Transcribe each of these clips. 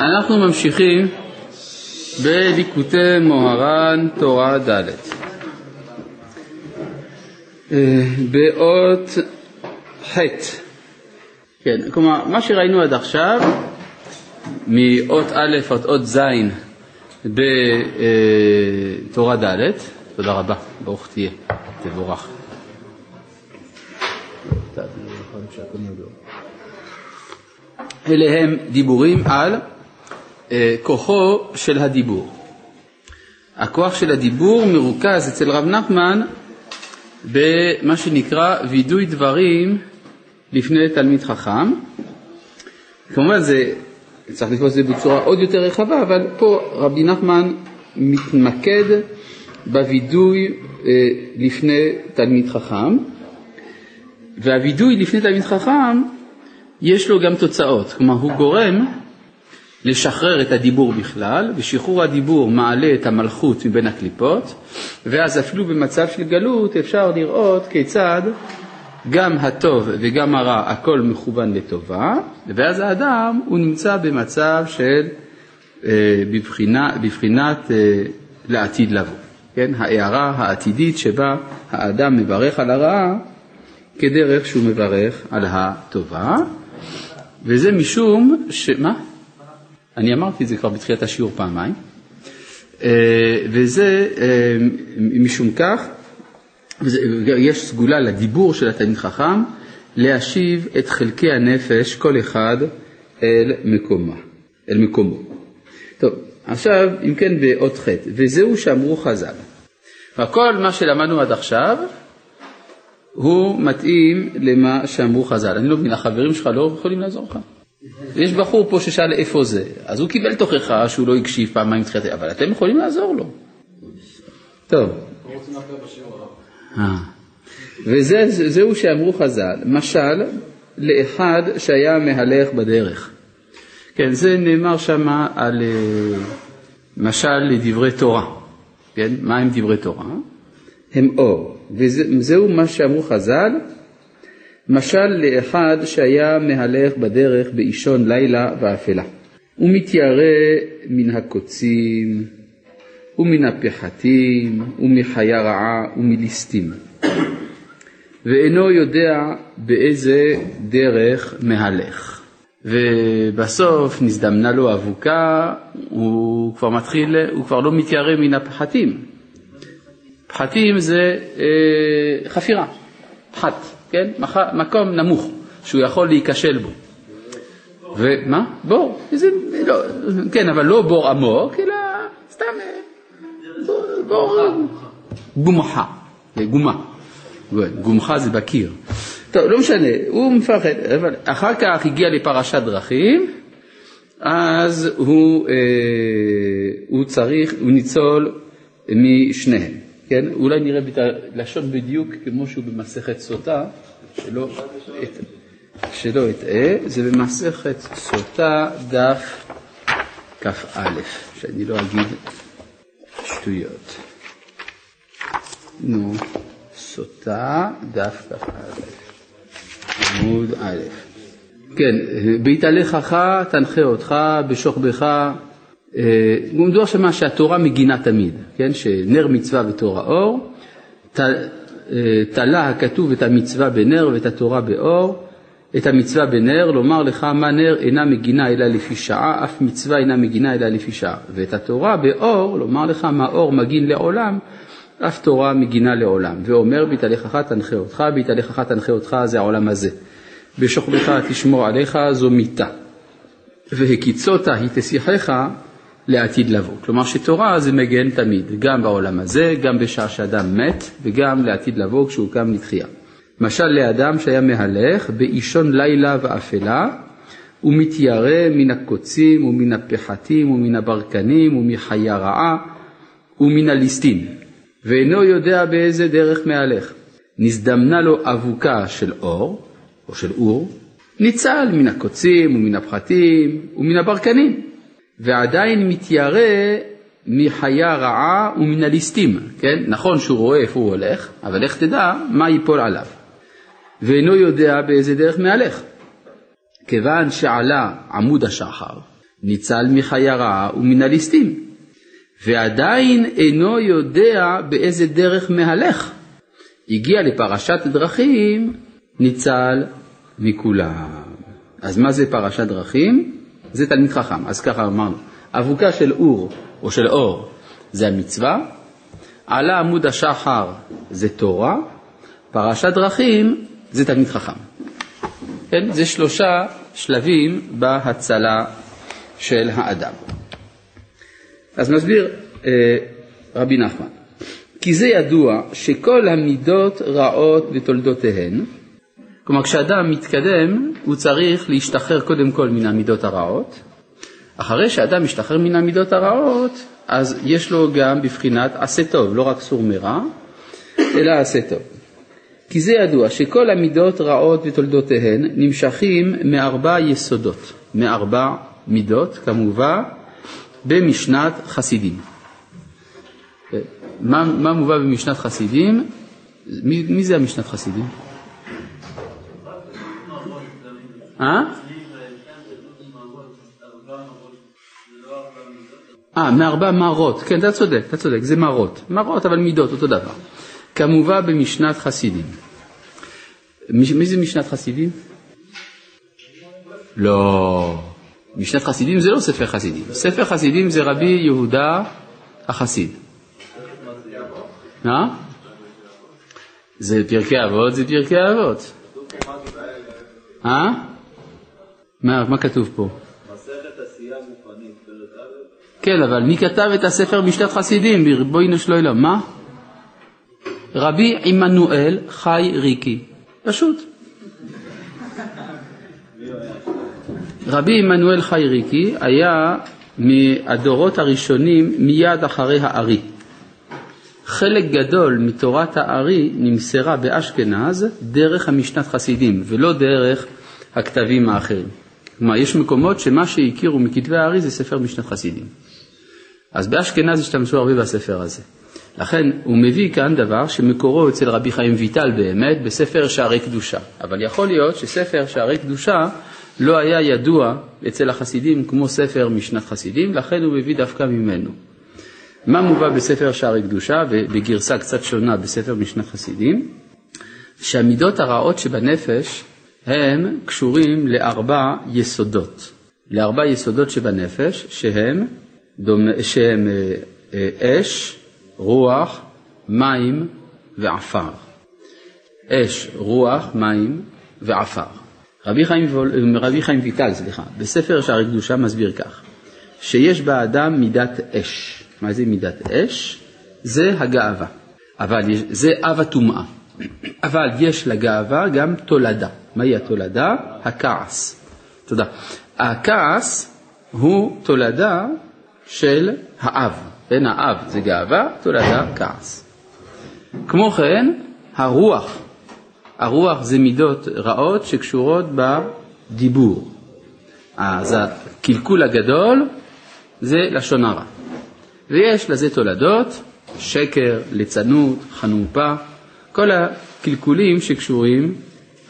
אנחנו ממשיכים בליקוטי מוהר"ן תורה ד' אה, באות ח' כן, כלומר מה שראינו עד עכשיו מאות א' עד אות ז' בתורה ד', תודה רבה, ברוך תהיה, תבורך. אלה הם דיבורים על אה, כוחו של הדיבור. הכוח של הדיבור מרוכז אצל רב נחמן במה שנקרא וידוי דברים לפני תלמיד חכם. כמובן זה, צריך לקרוא את זה בצורה עוד יותר רחבה, אבל פה רבי נחמן מתמקד בווידוי אה, לפני תלמיד חכם, והווידוי לפני תלמיד חכם יש לו גם תוצאות, כלומר הוא גורם לשחרר את הדיבור בכלל, ושחרור הדיבור מעלה את המלכות מבין הקליפות, ואז אפילו במצב של גלות אפשר לראות כיצד גם הטוב וגם הרע הכל מכוון לטובה, ואז האדם הוא נמצא במצב של אה, בבחינה, בבחינת אה, לעתיד לבוא, כן? ההערה העתידית שבה האדם מברך על הרעה כדרך שהוא מברך על הטובה, וזה משום ש... מה? אני אמרתי את זה כבר בתחילת השיעור פעמיים, אה, וזה אה, משום כך, יש סגולה לדיבור של התלמיד חכם להשיב את חלקי הנפש כל אחד אל מקומה, אל מקומו. טוב, עכשיו אם כן באות ח' וזהו שאמרו חז"ל. כל מה שלמדנו עד עכשיו הוא מתאים למה שאמרו חז"ל. אני לא מבין, החברים שלך לא יכולים לעזור לך? יש בחור פה ששאל איפה זה, אז הוא קיבל תוכחה שהוא לא הקשיב פעמיים תחילת, אבל אתם יכולים לעזור לו. טוב. אה. וזהו שאמרו חז"ל, משל לאחד שהיה מהלך בדרך. כן, זה נאמר שם על אה, משל לדברי תורה. כן, מה הם דברי תורה? הם אור, וזהו מה שאמרו חז"ל, משל לאחד שהיה מהלך בדרך באישון לילה ואפלה. הוא מתיירא מן הקוצים, ומן הפחתים, ומחיה רעה, ומליסטים. ואינו יודע באיזה דרך מהלך. ובסוף נזדמנה לו אבוקה, הוא כבר מתחיל, הוא כבר לא מתיירא מן הפחתים. פחתים זה אה, חפירה, פחת. כן? מקום נמוך שהוא יכול להיכשל בו. ומה? בור. זה, לא, כן, אבל לא בור עמוק, אלא סתם בור, בור גומחה, גומה. גומחה זה בקיר. טוב, לא משנה, הוא מפחד, אבל אחר כך הגיע לפרשת דרכים, אז הוא, אה, הוא צריך, הוא ניצול משניהם. כן? אולי נראה את הלשון בדיוק כמו שהוא במסכת סוטה, שלא, שלא אטעה, זה במסכת סוטה דף כ"א, שאני לא אגיד שטויות. נו, סוטה דף כ"א, עמוד א'. כן, בהתהלכך תנחה אותך, בשוכבך מדובר אה, שמה שהתורה מגינה תמיד, כן? שנר מצווה ותורה אור, אה, תלה הכתוב את המצווה בנר ואת התורה באור, את המצווה בנר, לומר לך מה נר אינה מגינה אלא לפי שעה, אף מצווה אינה מגינה אלא לפי שעה. ואת התורה באור, לומר לך מה אור מגין לעולם, אף תורה מגינה לעולם. ואומר בהתהלכך תנחה אותך, בהתהלכך תנחה אותך זה העולם הזה. בשוכבך תשמור עליך זו מיתה. והקיצות היא תשיחך לעתיד לבוא. כלומר שתורה זה מגן תמיד, גם בעולם הזה, גם בשעה שאדם מת, וגם לעתיד לבוא כשהוא קם לתחייה. משל לאדם שהיה מהלך באישון לילה ואפלה, ומתיירא מן הקוצים ומן הפחתים ומן הברקנים ומחיה רעה ומן הליסטין, ואינו יודע באיזה דרך מהלך. נזדמנה לו אבוקה של אור, או של אור, ניצל מן הקוצים ומן הפחתים ומן הברקנים. ועדיין מתיירא מחיה רעה ומן הליסטים, כן? נכון שהוא רואה איפה הוא הולך, אבל איך תדע מה ייפול עליו. ואינו יודע באיזה דרך מהלך. כיוון שעלה עמוד השחר ניצל מחיה רעה ומן הליסטים, ועדיין אינו יודע באיזה דרך מהלך. הגיע לפרשת דרכים, ניצל מכולם. אז מה זה פרשת דרכים? זה תלמיד חכם. אז ככה אמרנו, אבוקה של אור או של אור זה המצווה, עלה עמוד השחר זה תורה, פרשת דרכים זה תלמיד חכם. כן, זה שלושה שלבים בהצלה של האדם. אז מסביר אה, רבי נחמן, כי זה ידוע שכל המידות רעות בתולדותיהן, כלומר כשאדם מתקדם הוא צריך להשתחרר קודם כל מן המידות הרעות, אחרי שאדם משתחרר מן המידות הרעות אז יש לו גם בבחינת עשה טוב, לא רק סור מרע, אלא עשה טוב. כי זה ידוע שכל המידות רעות ותולדותיהן נמשכים מארבע יסודות, מארבע מידות, כמובן, במשנת חסידים. מה, מה מובא במשנת חסידים? מי, מי זה המשנת חסידים? אה? אה, מארבע מרות, כן, אתה צודק, אתה צודק, זה מרות. מרות, אבל מידות, אותו דבר. כמובן במשנת חסידים. מי זה משנת חסידים? לא. משנת חסידים זה לא ספר חסידים. ספר חסידים זה רבי יהודה החסיד. מה? זה פרקי אבות, זה פרקי אבות. אה? מה, מה כתוב פה? כן, אבל מי כתב את הספר משנת חסידים? בואי נשלוי לו. מה? רבי עמנואל חי ריקי. פשוט. רבי עמנואל חי ריקי היה מהדורות הראשונים מיד אחרי הארי. חלק גדול מתורת הארי נמסרה באשכנז דרך המשנת חסידים ולא דרך הכתבים האחרים. כלומר, יש מקומות שמה שהכירו מכתבי הארי זה ספר משנת חסידים. אז באשכנז השתמשו הרבה בספר הזה. לכן הוא מביא כאן דבר שמקורו אצל רבי חיים ויטל באמת בספר שערי קדושה. אבל יכול להיות שספר שערי קדושה לא היה ידוע אצל החסידים כמו ספר משנת חסידים, לכן הוא מביא דווקא ממנו. מה מובא בספר שערי קדושה ובגרסה קצת שונה בספר משנת חסידים? שהמידות הרעות שבנפש הם קשורים לארבע יסודות. לארבע יסודות שבנפש שהם, דומה, שהם אה, אה, אש, רוח, מים ועפר. אש, רוח, מים ועפר. רבי חיים, רבי חיים ויטל, סליחה, בספר שערי קדושה מסביר כך, שיש באדם מידת אש. מה זה מידת אש? זה הגאווה, אבל זה אב הטומאה. אבל יש לגאווה גם תולדה. מהי התולדה? הכעס. תודה. הכעס הוא תולדה של האב. בין האב זה גאווה, תולדה כעס. כמו כן, הרוח. הרוח זה מידות רעות שקשורות בדיבור. אז הקלקול הגדול זה לשון הרע. ויש לזה תולדות, שקר, ליצנות, חנופה, כל הקלקולים שקשורים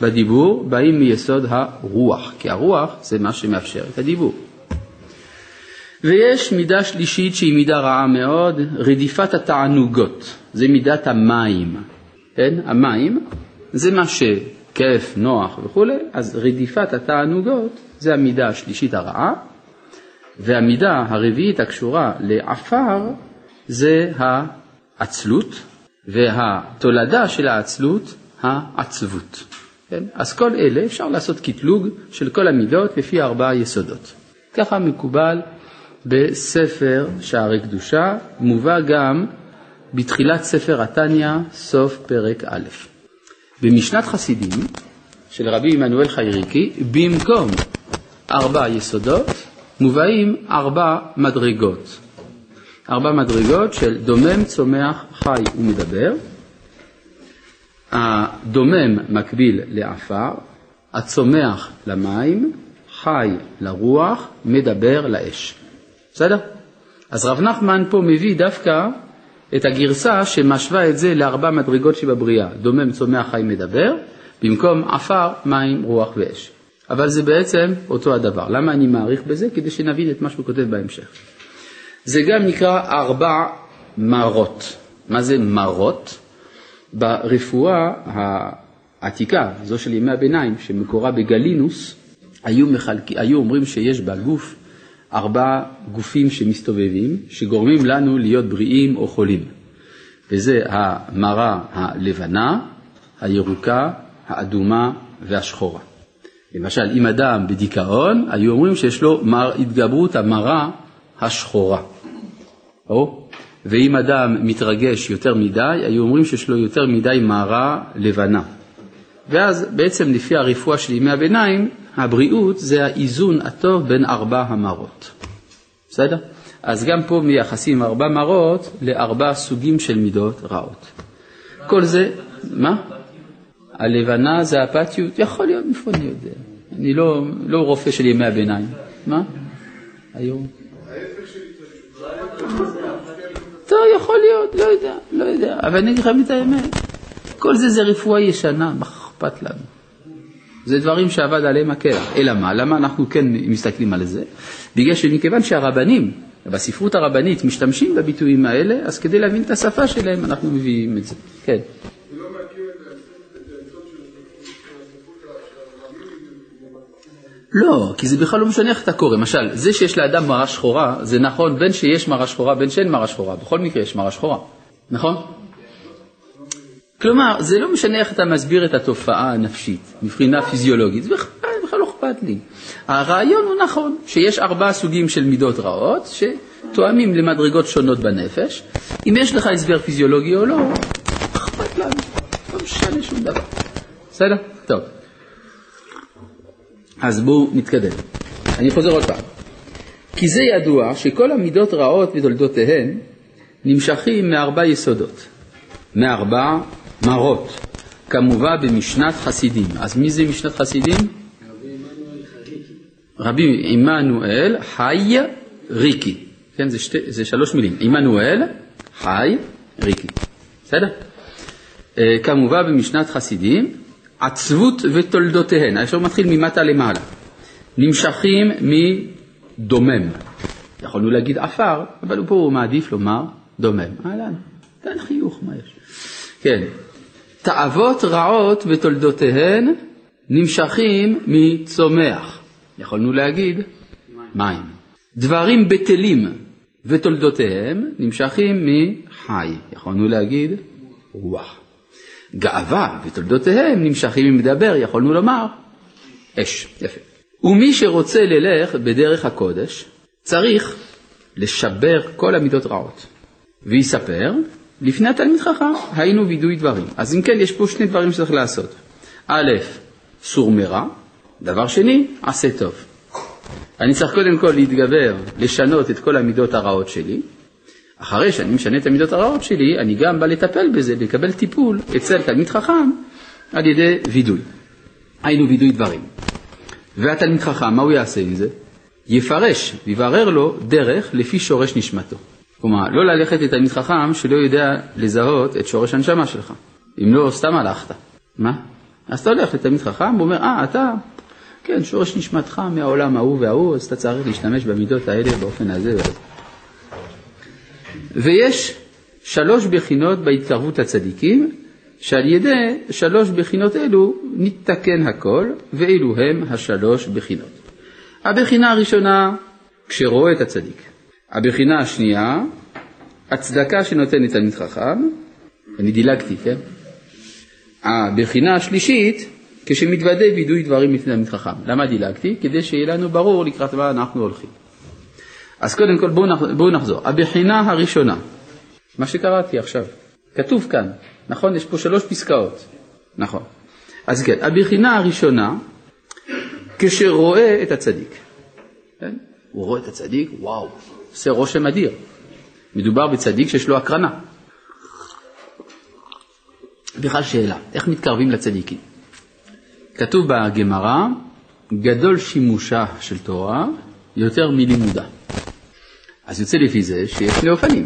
בדיבור באים מיסוד הרוח, כי הרוח זה מה שמאפשר את הדיבור. ויש מידה שלישית שהיא מידה רעה מאוד, רדיפת התענוגות, זה מידת המים, כן? המים זה מה שכיף, נוח וכולי, אז רדיפת התענוגות זה המידה השלישית הרעה, והמידה הרביעית הקשורה לעפר זה העצלות, והתולדה של העצלות, העצבות. כן? אז כל אלה אפשר לעשות קטלוג של כל המידות לפי ארבעה יסודות. ככה מקובל בספר שערי קדושה, מובא גם בתחילת ספר התניא, סוף פרק א'. במשנת חסידים של רבי עמנואל חייריקי, במקום ארבע יסודות, מובאים ארבע מדרגות. ארבע מדרגות של דומם, צומח, חי ומדבר. הדומם מקביל לעפר, הצומח למים, חי לרוח, מדבר לאש. בסדר? אז רב נחמן פה מביא דווקא את הגרסה שמשווה את זה לארבע מדרגות שבבריאה, דומם, צומח, חי, מדבר, במקום עפר, מים, רוח ואש. אבל זה בעצם אותו הדבר. למה אני מעריך בזה? כדי שנבין את מה שהוא כותב בהמשך. זה גם נקרא ארבע מרות. מה זה מרות? ברפואה העתיקה, זו של ימי הביניים, שמקורה בגלינוס, היו, מחלק... היו אומרים שיש בגוף ארבע גופים שמסתובבים, שגורמים לנו להיות בריאים או חולים. וזה המרה הלבנה, הירוקה, האדומה והשחורה. למשל, אם אדם בדיכאון, היו אומרים שיש לו מר, התגברות המרה השחורה. או? ואם אדם מתרגש יותר מדי, היו אומרים שיש לו יותר מדי מרה לבנה. ואז בעצם לפי הרפואה של ימי הביניים, הבריאות זה האיזון הטוב בין ארבע המרות. בסדר? אז גם פה מייחסים ארבע מרות לארבע סוגים של מידות רעות. כל זה, מה? הלבנה זה אפתיות? יכול להיות, איפה אני יודע? אני לא, לא רופא של ימי הביניים. מה? היום? טוב, יכול להיות, לא יודע, לא יודע, אבל אני אגיד לכם את האמת. כל זה זה רפואה ישנה, מה אכפת לנו? זה דברים שאבד עליהם הקלע. אלא מה? למה אנחנו כן מסתכלים על זה? בגלל שמכיוון שהרבנים, בספרות הרבנית, משתמשים בביטויים האלה, אז כדי להבין את השפה שלהם אנחנו מביאים את זה. כן. לא, כי זה בכלל לא משנה איך אתה קורא. למשל, זה שיש לאדם מרה שחורה, זה נכון בין שיש מרה שחורה בין שאין מרה שחורה. בכל מקרה יש מרה שחורה, נכון? כלומר, זה לא משנה איך אתה מסביר את התופעה הנפשית, מבחינה פיזיולוגית, זה בכלל, בכלל לא אכפת לי. הרעיון הוא נכון, שיש ארבעה סוגים של מידות רעות, שתואמים למדרגות שונות בנפש. אם יש לך הסבר פיזיולוגי או לא, אכפת לנו, לא משנה שום דבר. בסדר? טוב. אז בואו נתקדם. אני חוזר עוד פעם. כי זה ידוע שכל המידות רעות ותולדותיהן נמשכים מארבע יסודות, מארבע מרות, כמובן במשנת חסידים. אז מי זה משנת חסידים? רבי עמנואל חי ריקי. כן, זה, שתי, זה שלוש מילים. עמנואל חי ריקי. בסדר? אה, כמובן במשנת חסידים, עצבות ותולדותיהן, האפשר מתחיל ממטה למעלה, נמשכים מדומם. יכולנו להגיד עפר, אבל פה הוא מעדיף לומר דומם. אהלן, תן חיוך, מה יש? כן, תאוות רעות ותולדותיהן נמשכים מצומח. יכולנו להגיד מים. דברים בטלים ותולדותיהם נמשכים מחי. יכולנו להגיד רוח. גאווה ותולדותיהם נמשכים ממדבר, יכולנו לומר אש. יפה. ומי שרוצה ללך בדרך הקודש, צריך לשבר כל המידות רעות. ויספר, לפני התלמיד חכם, היינו וידוי דברים. אז אם כן, יש פה שני דברים שצריך לעשות. א', סור מרע, דבר שני, עשה טוב. אני צריך קודם כל להתגבר, לשנות את כל המידות הרעות שלי, אחרי שאני משנה את המידות הרעות שלי, אני גם בא לטפל בזה, לקבל טיפול אצל תלמיד חכם על ידי וידוי. היינו וידוי דברים. והתלמיד חכם, מה הוא יעשה עם זה? יפרש ויברר לו דרך לפי שורש נשמתו. כלומר, לא ללכת לתלמיד חכם שלא יודע לזהות את שורש הנשמה שלך. אם לא, סתם הלכת. מה? אז אתה הולך לתלמיד חכם, הוא אומר, אה, אתה, כן, שורש נשמתך מהעולם ההוא וההוא, אז אתה צריך להשתמש במידות האלה באופן הזה והזה. ויש שלוש בחינות בהתקרבות הצדיקים, שעל ידי שלוש בחינות אלו נתקן הכל, ואלו הם השלוש בחינות. הבחינה הראשונה, כשרואה את הצדיק. הבחינה השנייה, הצדקה שנותן לתלמיד חכם, אני דילגתי, כן? הבחינה השלישית, כשמתוודה וידוי דברים לפני תלמיד חכם. למה דילגתי? כדי שיהיה לנו ברור לקראת מה אנחנו הולכים. אז קודם כל בואו בוא נחזור. הבחינה הראשונה, מה שקראתי עכשיו, כתוב כאן, נכון? יש פה שלוש פסקאות, נכון. אז כן, הבחינה הראשונה, כשרואה את הצדיק. כן? הוא רואה את הצדיק, וואו, עושה רושם אדיר. מדובר בצדיק שיש לו הקרנה. בכלל שאלה, איך מתקרבים לצדיקים? כתוב בגמרא, גדול שימושה של תורה יותר מלימודה. אז יוצא לפי זה שיש שני אופנים.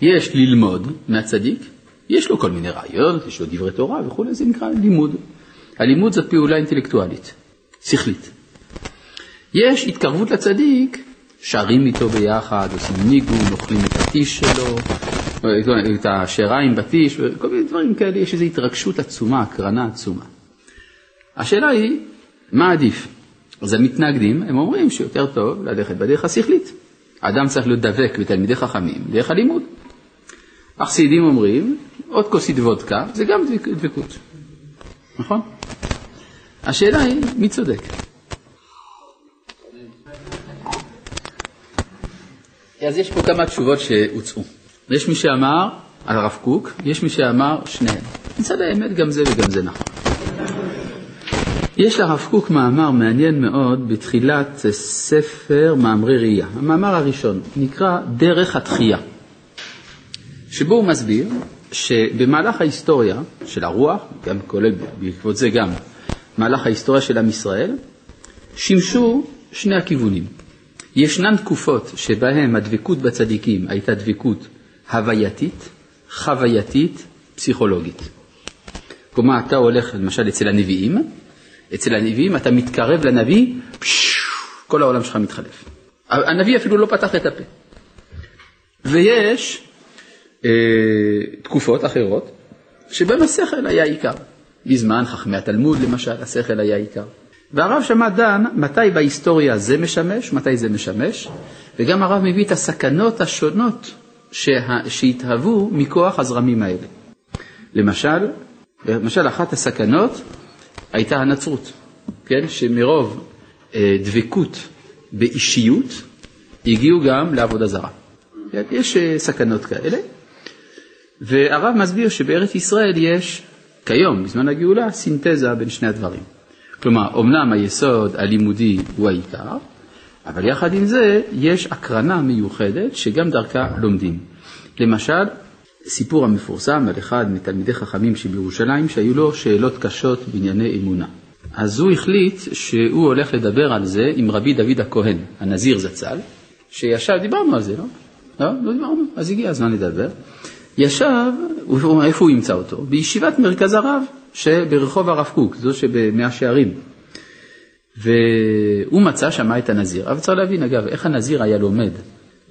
יש ללמוד מהצדיק, יש לו כל מיני רעיונות, יש לו דברי תורה וכולי, זה נקרא לימוד. הלימוד זאת פעולה אינטלקטואלית, שכלית. יש התקרבות לצדיק, שרים איתו ביחד, עושים ניגון, אוכלים את הטיש שלו, את השאריים בטיש, וכל מיני דברים כאלה, יש איזו התרגשות עצומה, הקרנה עצומה. השאלה היא, מה עדיף? אז המתנגדים, הם אומרים שיותר טוב ללכת בדרך השכלית. האדם צריך להיות דבק בתלמידי חכמים, דרך הלימוד. החסידים אומרים, עוד כוסית וודקה, זה גם דבקות, נכון? השאלה היא, מי צודק? אז יש פה כמה תשובות שהוצאו. יש מי שאמר על הרב קוק, יש מי שאמר שניהם. מצד האמת גם זה וגם זה נכון. יש לרב קוק מאמר מעניין מאוד בתחילת ספר מאמרי ראייה. המאמר הראשון נקרא דרך התחייה, שבו הוא מסביר שבמהלך ההיסטוריה של הרוח, גם כולל בעקבות זה גם מהלך ההיסטוריה של עם ישראל, שימשו שני הכיוונים. ישנן תקופות שבהן הדבקות בצדיקים הייתה דבקות הווייתית, חווייתית, פסיכולוגית. כלומר, אתה הולך למשל אצל הנביאים, אצל הנביאים אתה מתקרב לנביא, כל העולם שלך מתחלף. הנביא אפילו לא פתח את הפה. ויש אה, תקופות אחרות שבהן השכל היה עיקר. בזמן חכמי התלמוד למשל, השכל היה עיקר. והרב שמה דן מתי בהיסטוריה זה משמש, מתי זה משמש, וגם הרב מביא את הסכנות השונות שה... שהתהוו מכוח הזרמים האלה. למשל, למשל אחת הסכנות הייתה הנצרות, כן? שמרוב אה, דבקות באישיות הגיעו גם לעבודה זרה. כן? יש אה, סכנות כאלה, והרב מסביר שבארץ ישראל יש כיום, בזמן הגאולה, סינתזה בין שני הדברים. כלומר, אמנם היסוד הלימודי הוא העיקר, אבל יחד עם זה יש הקרנה מיוחדת שגם דרכה לומדים. למשל, סיפור המפורסם על אחד מתלמידי חכמים שבירושלים שהיו לו שאלות קשות בענייני אמונה. אז הוא החליט שהוא הולך לדבר על זה עם רבי דוד הכהן, הנזיר זצ"ל, שישב, דיברנו על זה, לא? לא, לא דיברנו, אז הגיע הזמן לדבר. ישב, איפה הוא ימצא אותו? בישיבת מרכז הרב שברחוב הרב קוק, זו שבמאה שערים. והוא מצא שמה את הנזיר. אבל צריך להבין, אגב, איך הנזיר היה לומד.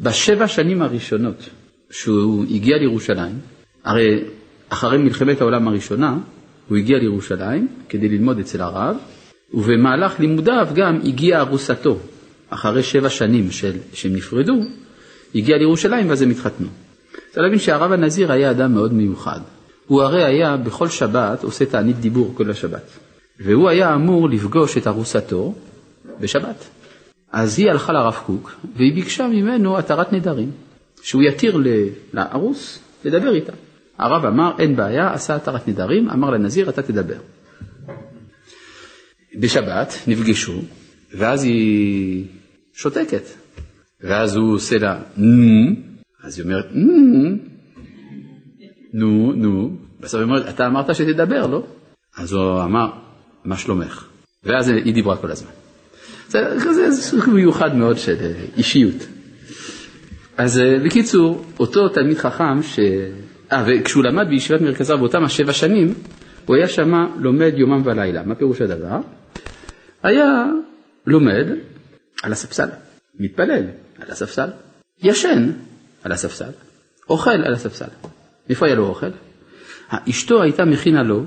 בשבע שנים הראשונות שהוא הגיע לירושלים, הרי אחרי מלחמת העולם הראשונה, הוא הגיע לירושלים כדי ללמוד אצל הרב, ובמהלך לימודיו גם הגיעה ארוסתו. אחרי שבע שנים של, שהם נפרדו, הגיע לירושלים ואז הם התחתנו. צריך להבין שהרב הנזיר היה אדם מאוד מיוחד. הוא הרי היה בכל שבת עושה תענית דיבור כל השבת. והוא היה אמור לפגוש את ארוסתו בשבת. אז היא הלכה לרב קוק והיא ביקשה ממנו התרת נדרים, שהוא יתיר לארוס לדבר איתה. הרב אמר, אין בעיה, עשה התרת נדרים, אמר לנזיר, אתה תדבר. בשבת נפגשו, ואז היא שותקת. ואז הוא עושה לה, נו, אז היא אומרת, נו, נו, נו, בסוף היא אומרת, אתה אמרת שתדבר, לא? אז הוא אמר, מה שלומך? ואז היא דיברה כל הזמן. זה סוג מיוחד מאוד של אה, אישיות. אז אה, בקיצור, אותו תלמיד חכם, ש... אה, וכשהוא למד בישיבת מרכזה באותם השבע שנים, הוא היה שם לומד יומם ולילה. מה פירוש הדבר? היה לומד על הספסל, מתפלל על הספסל, ישן על הספסל, אוכל על הספסל. איפה היה לו אוכל? אשתו הייתה מכינה לו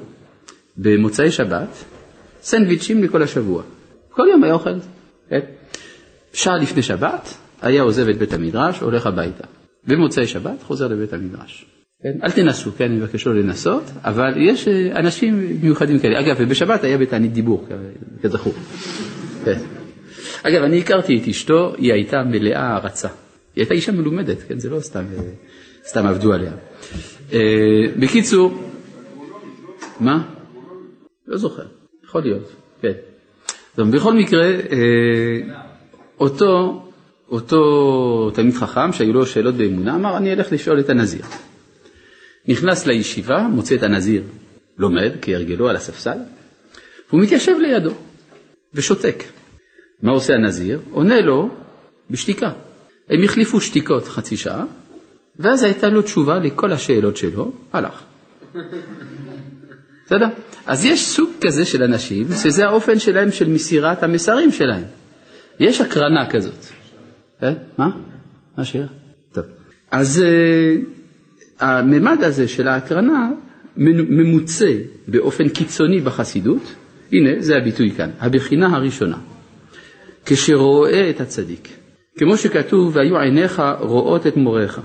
במוצאי שבת סנדוויצ'ים לכל השבוע. כל יום היה אוכל. כן? שעה לפני שבת היה עוזב את בית המדרש, הולך הביתה. במוצאי שבת חוזר לבית המדרש. כן? אל תנסו, כן, אני מבקש לא לנסות, אבל יש אה, אנשים מיוחדים כאלה. אגב, ובשבת היה בתענית דיבור, כזכור. כן. אגב, אני הכרתי את אשתו, היא הייתה מלאה הערצה. היא הייתה אישה מלומדת, כן, זה לא סתם, אה, סתם עבדו עליה. אה, בקיצור, מה? לא זוכר, יכול להיות, כן. בכל מקרה, אותו, אותו תלמיד חכם שהיו לו שאלות באמונה, אמר אני אלך לשאול את הנזיר. נכנס לישיבה, מוצא את הנזיר לומד כהרגלו על הספסל, והוא מתיישב לידו ושותק. מה עושה הנזיר? עונה לו בשתיקה. הם החליפו שתיקות חצי שעה, ואז הייתה לו תשובה לכל השאלות שלו, הלך. בסדר? אז יש סוג כזה של אנשים, שזה האופן שלהם של מסירת המסרים שלהם. יש הקרנה כזאת. כן? מה? מה השאלה? טוב. אז uh, הממד הזה של ההקרנה ממוצה באופן קיצוני בחסידות, הנה זה הביטוי כאן, הבחינה הראשונה, כשרואה את הצדיק, כמו שכתוב, והיו עיניך רואות את מוריך.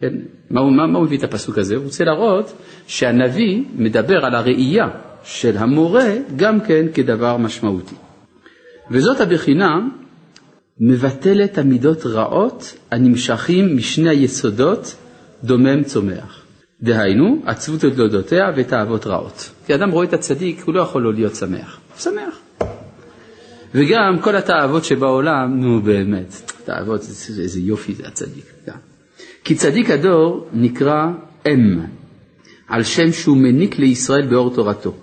כן? מה, מה, מה הוא מביא את הפסוק הזה? הוא רוצה להראות שהנביא מדבר על הראייה של המורה גם כן כדבר משמעותי. וזאת הבחינה מבטלת המידות רעות הנמשכים משני היסודות דומם צומח. דהיינו, עצבות תולדותיה ותאוות רעות. כי אדם רואה את הצדיק, הוא לא יכול לא להיות שמח. הוא שמח. וגם כל התאוות שבעולם, נו באמת, תאוות, איזה יופי זה הצדיק. גם. כי צדיק הדור נקרא אם, על שם שהוא מניק לישראל באור תורתו.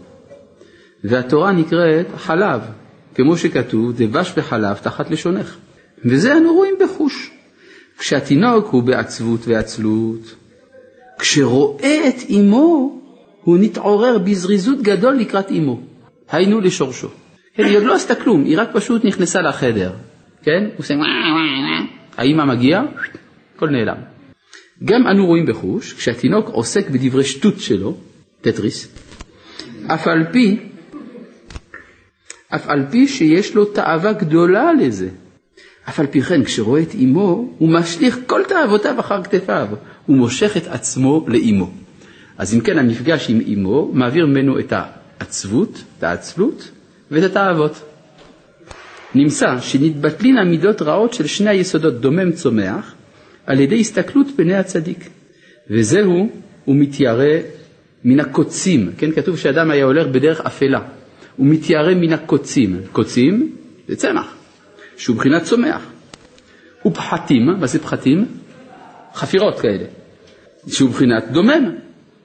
והתורה נקראת חלב, כמו שכתוב, דבש וחלב תחת לשונך. וזה אנו רואים בחוש. כשהתינוק הוא בעצבות ועצלות, כשרואה את אמו, הוא נתעורר בזריזות גדול לקראת אמו, היינו לשורשו. כן, היא עוד לא עשתה כלום, היא רק פשוט נכנסה לחדר, כן? הוא עושה האמא מגיעה. גם בחוש, שלו, אף על פי שיש לו תאווה גדולה לזה. אף על פי כן, כשרואה את אמו, הוא משליך כל תאוותיו אחר כתפיו, הוא מושך את עצמו לאמו. אז אם כן, המפגש עם אמו מעביר ממנו את העצבות, את העצלות ואת התאוות. נמצא שנתבטלין המידות רעות של שני היסודות דומם צומח על ידי הסתכלות פני הצדיק. וזהו, הוא מתיירא מן הקוצים, כן, כתוב שאדם היה הולך בדרך אפלה, הוא מתיירא מן הקוצים, קוצים זה צמח, שהוא מבחינת צומח. ופחתים, מה זה פחתים? חפירות כאלה, שהוא מבחינת דומם,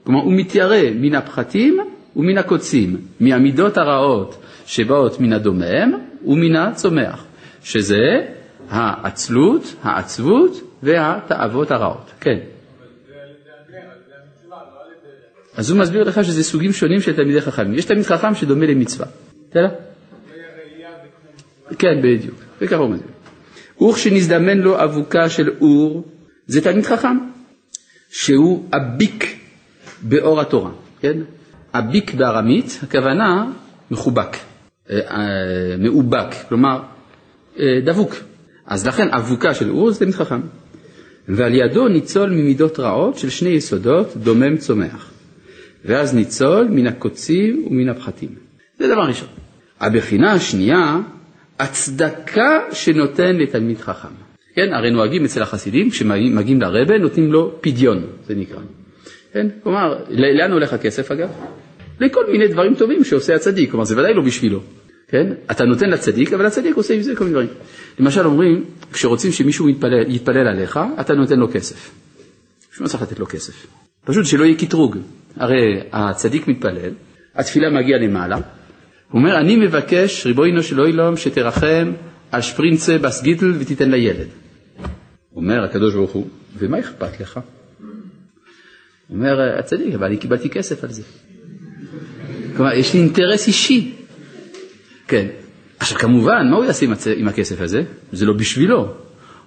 כלומר הוא מתיירא מן הפחתים ומן הקוצים, מהמידות הרעות שבאות מן הדומם ומן הצומח, שזה העצלות, העצבות והתאוות הרעות. כן. אז הוא מסביר לך שזה סוגים שונים של תלמידי חכמים. יש תלמיד חכם שדומה למצווה. בסדר? כן, בדיוק. וככה הוא מסביר. וכשנזדמן לו אבוקה של אור, זה תלמיד חכם, שהוא אביק באור התורה, כן? אביק בארמית, הכוונה מחובק, אה, אה, מאובק, כלומר אה, דבוק. אז לכן אבוקה של אור זה תלמיד חכם. ועל ידו ניצול ממידות רעות של שני יסודות דומם צומח. ואז ניצול מן הקוצים ומן הפחתים. זה דבר ראשון. הבחינה השנייה, הצדקה שנותן לתלמיד חכם. כן, הרי נוהגים אצל החסידים, כשמגיעים לרבה נותנים לו פדיון, זה נקרא. כן, כלומר, לאן הולך הכסף אגב? לכל מיני דברים טובים שעושה הצדיק, כלומר זה ודאי לא בשבילו. כן? אתה נותן לצדיק, אבל הצדיק עושה עם זה כל מיני דברים. למשל אומרים, כשרוצים שמישהו יתפלל, יתפלל עליך, אתה נותן לו כסף. בשביל מה צריך לתת לו כסף? פשוט שלא יהיה קטרוג. הרי הצדיק מתפלל, התפילה מגיעה למעלה, הוא אומר, אני מבקש, ריבונו של אוילום, שתרחם על שפרינצה בסגיטל ותיתן לילד. אומר הקדוש ברוך הוא, ומה אכפת לך? אומר הצדיק, אבל אני קיבלתי כסף על זה. כלומר, יש לי אינטרס אישי. כן. עכשיו כמובן, מה הוא יעשה עם, הצ... עם הכסף הזה? זה לא בשבילו.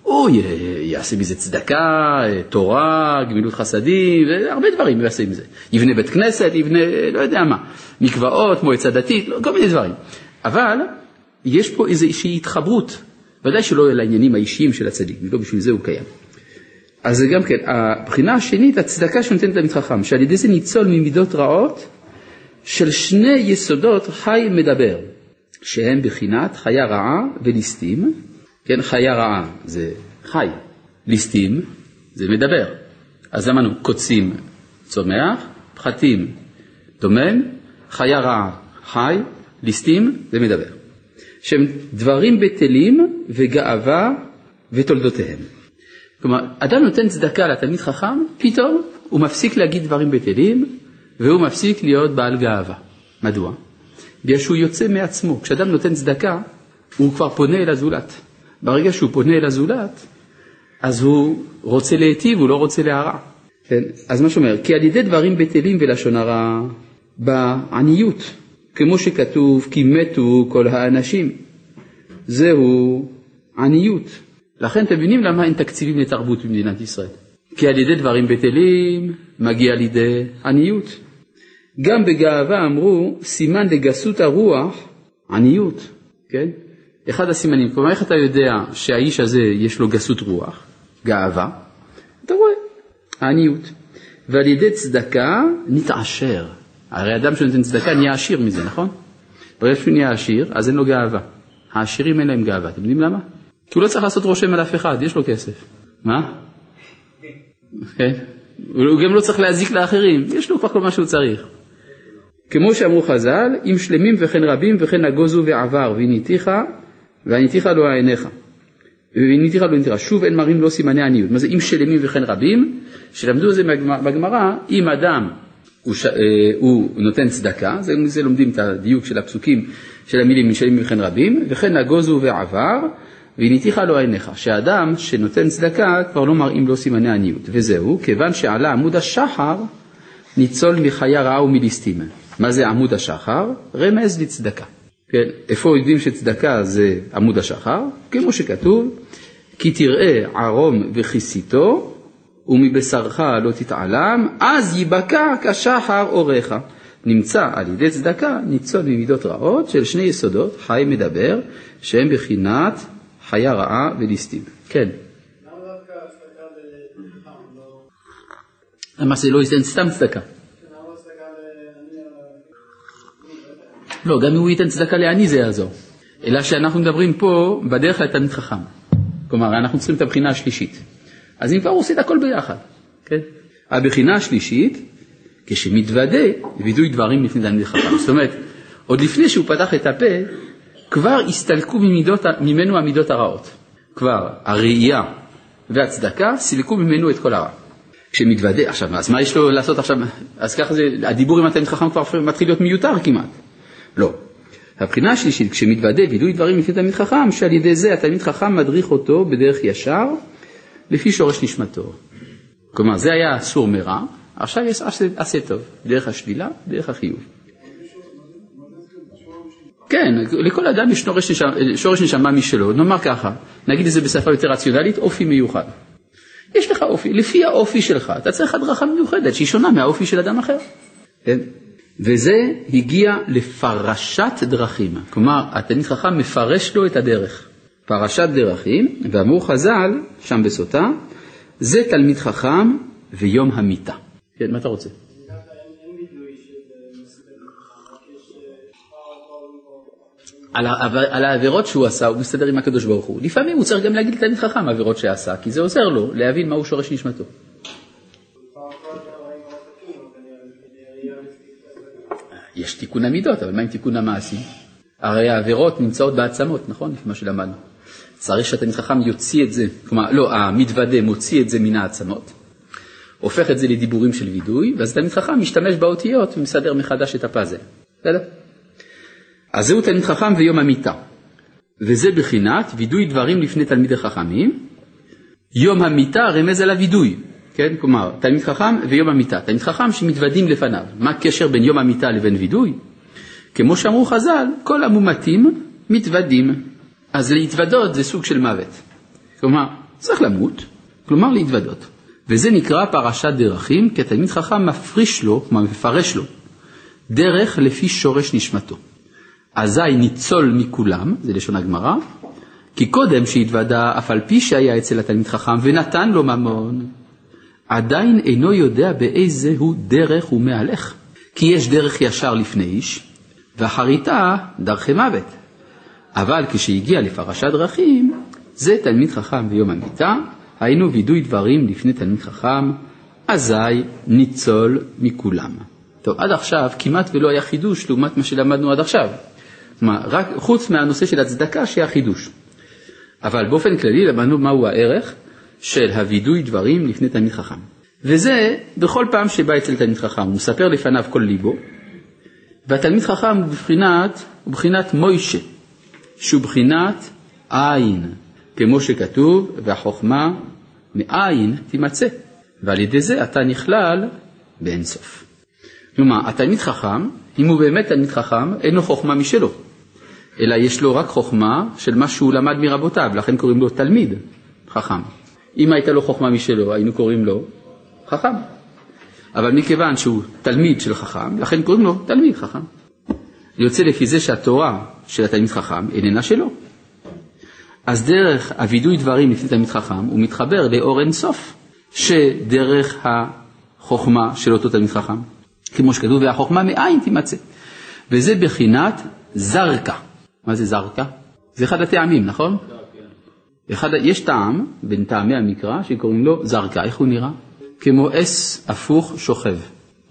הוא י... יעשה מזה צדקה, תורה, גמילות חסדים, והרבה דברים הוא יעשה עם זה. יבנה בית כנסת, יבנה, לא יודע מה, מקוואות, מועצה דתית, לא, כל מיני דברים. אבל יש פה איזושהי התחברות, ודאי שלא לעניינים האישיים של הצדיק, לא בשביל זה הוא קיים. אז זה גם כן, הבחינה השנית, הצדקה שנותנת תלמיד חכם, שעל ידי זה ניצול ממידות רעות של שני יסודות חי מדבר. שהם בחינת חיה רעה וליסטים, כן, חיה רעה זה חי, ליסטים זה מדבר. אז אמרנו קוצים צומח, פחתים דומם, חיה רעה חי, ליסטים זה מדבר. שהם דברים בטלים וגאווה ותולדותיהם. כלומר, אדם נותן צדקה לתלמיד חכם, פתאום הוא מפסיק להגיד דברים בטלים והוא מפסיק להיות בעל גאווה. מדוע? בגלל שהוא יוצא מעצמו. כשאדם נותן צדקה, הוא כבר פונה אל הזולת. ברגע שהוא פונה אל הזולת, אז הוא רוצה להיטיב, הוא לא רוצה להרע. כן? אז מה שאומר, כי על ידי דברים בטלים ולשון הרע, בעניות, כמו שכתוב, כי מתו כל האנשים. זהו עניות. לכן אתם מבינים למה אין תקציבים לתרבות במדינת ישראל. כי על ידי דברים בטלים מגיע לידי עניות. גם בגאווה אמרו סימן לגסות הרוח עניות, כן? אחד הסימנים, כלומר איך אתה יודע שהאיש הזה יש לו גסות רוח, גאווה? אתה רואה, העניות. ועל ידי צדקה נתעשר. הרי אדם שנותן צדקה נהיה עשיר מזה, נכון? ברגע שהוא נהיה עשיר, אז אין לו גאווה. העשירים אין להם גאווה, אתם יודעים למה? כי הוא לא צריך לעשות רושם על אף אחד, יש לו כסף. מה? כן? הוא גם לא צריך להזיק לאחרים, יש לו כבר כל מה שהוא צריך. כמו שאמרו חז"ל, אם שלמים וכן רבים וכן נגוזו ועבר והניתיך והניתיך לו עיניך. והניתיך לו עיניך. שוב אין מראים לו סימני עניות. מה זה אם שלמים וכן רבים? שלמדו את זה בגמרא, אם אדם הוא, ש... אה, הוא נותן צדקה, זה, זה לומדים את הדיוק של הפסוקים של המילים משלמים וכן רבים, וכן נגוזו ועבר והניתיך לו עיניך, שאדם שנותן צדקה כבר לא מראים לו סימני עניות, וזהו, כיוון שעלה עמוד השחר ניצול מחיה רעה ומליסטים. מה זה עמוד השחר? רמז לצדקה. כן, איפה יודעים שצדקה זה עמוד השחר? כמו שכתוב, כי תראה ערום וכיסיתו ומבשרך לא תתעלם, אז ייבקע כשחר אורך. נמצא על ידי צדקה ניצול ממידות רעות של שני יסודות, חי מדבר, שהם בחינת חיה רעה וליסטים. כן. למה זה לא ייתן סתם צדקה? לא, גם אם הוא ייתן צדקה לעני זה יעזור. אלא שאנחנו מדברים פה בדרך לתלמיד חכם. כלומר, אנחנו צריכים את הבחינה השלישית. אז אם כבר הוא עושה את הכל ביחד, כן? הבחינה השלישית, כשמתוודה, וידוי דברים לפני תלמיד חכם. זאת אומרת, עוד לפני שהוא פתח את הפה, כבר הסתלקו ממידות, ממנו המידות הרעות. כבר הראייה והצדקה סילקו ממנו את כל הרע. כשמתוודה, עכשיו, אז מה יש לו לעשות עכשיו? אז ככה זה, הדיבור עם התלמיד חכם כבר מתחיל להיות מיותר כמעט. לא. הבחינה השלישית, כשמתוודה וידוי דברים לפני תלמיד חכם, שעל ידי זה התלמיד חכם מדריך אותו בדרך ישר, לפי שורש נשמתו. כלומר, זה היה אסור מרע, עכשיו יש עשה טוב, דרך השלילה, דרך החיוב. כן, לכל אדם יש שורש נשמה, שורש נשמה משלו, נאמר ככה, נגיד את זה בשפה יותר רציונלית, אופי מיוחד. יש לך אופי, לפי האופי שלך, אתה צריך הדרכה מיוחדת שהיא שונה מהאופי של אדם אחר. כן? וזה הגיע לפרשת דרכים, כלומר התלמיד חכם מפרש לו את הדרך. פרשת דרכים, ואמרו חז"ל, שם בסוטה, זה תלמיד חכם ויום המיתה. כן, מה אתה רוצה? על, על העבירות שהוא עשה, הוא מסתדר עם הקדוש ברוך הוא. לפעמים הוא צריך גם להגיד לתלמיד חכם עבירות שעשה, כי זה עוזר לו להבין מהו שורש נשמתו. יש תיקון המידות, אבל מה עם תיקון המעשים? הרי העבירות נמצאות בעצמות, נכון? לפי מה שלמדנו. צריך שהתלמיד חכם יוציא את זה, כלומר, לא, המתוודה מוציא את זה מן העצמות, הופך את זה לדיבורים של וידוי, ואז תלמיד חכם משתמש באותיות ומסדר מחדש את הפאזל. בסדר? אז זהו תלמיד חכם ויום המיתה. וזה בחינת וידוי דברים לפני תלמידי חכמים. יום המיתה רמז על הווידוי, כן? כלומר, תלמיד חכם ויום המיתה. תלמיד חכם שמתוודים לפניו. מה הקשר בין יום המיתה לבין וידוי? כמו שאמרו חז"ל, כל המומתים מתוודים. אז להתוודות זה סוג של מוות. כלומר, צריך למות, כלומר להתוודות. וזה נקרא פרשת דרכים, כי התלמיד חכם מפריש לו, כלומר מפרש לו, דרך לפי שורש נשמתו. אזי ניצול מכולם, זה לשון הגמרא, כי קודם שהתוודה, אף על פי שהיה אצל התלמיד חכם ונתן לו ממון, עדיין אינו יודע באיזה הוא דרך הוא מהלך. כי יש דרך ישר לפני איש, ואחריתה דרכי מוות. אבל כשהגיע לפרשת דרכים, זה תלמיד חכם ביום המיטה, היינו וידוי דברים לפני תלמיד חכם, אזי ניצול מכולם. טוב, עד עכשיו כמעט ולא היה חידוש לעומת מה שלמדנו עד עכשיו. כלומר, רק חוץ מהנושא של הצדקה שהיה חידוש. אבל באופן כללי למדנו מהו הערך של הווידוי דברים לפני תלמיד חכם. וזה בכל פעם שבא אצל תלמיד חכם, הוא מספר לפניו כל ליבו, והתלמיד חכם הוא בבחינת, הוא בבחינת מוישה, שהוא בחינת עין, כמו שכתוב, והחוכמה מאין תימצא, ועל ידי זה אתה נכלל באין סוף. כלומר, התלמיד חכם, אם הוא באמת תלמיד חכם, אין לו חוכמה משלו. אלא יש לו רק חוכמה של מה שהוא למד מרבותיו, לכן קוראים לו תלמיד חכם. אם הייתה לו חוכמה משלו, היינו קוראים לו חכם. אבל מכיוון שהוא תלמיד של חכם, לכן קוראים לו תלמיד חכם. יוצא לפי זה שהתורה של התלמיד חכם איננה שלו. אז דרך הווידוי דברים לפני תלמיד חכם, הוא מתחבר לאור אינסוף, שדרך החוכמה של אותו תלמיד חכם, כמו שכתוב, והחוכמה מאין תימצא. וזה בחינת זרקה. מה זה זרקה? זה אחד הטעמים, נכון? אחד, יש טעם בין טעמי המקרא שקוראים לו זרקה, איך הוא נראה? כמו אס הפוך שוכב,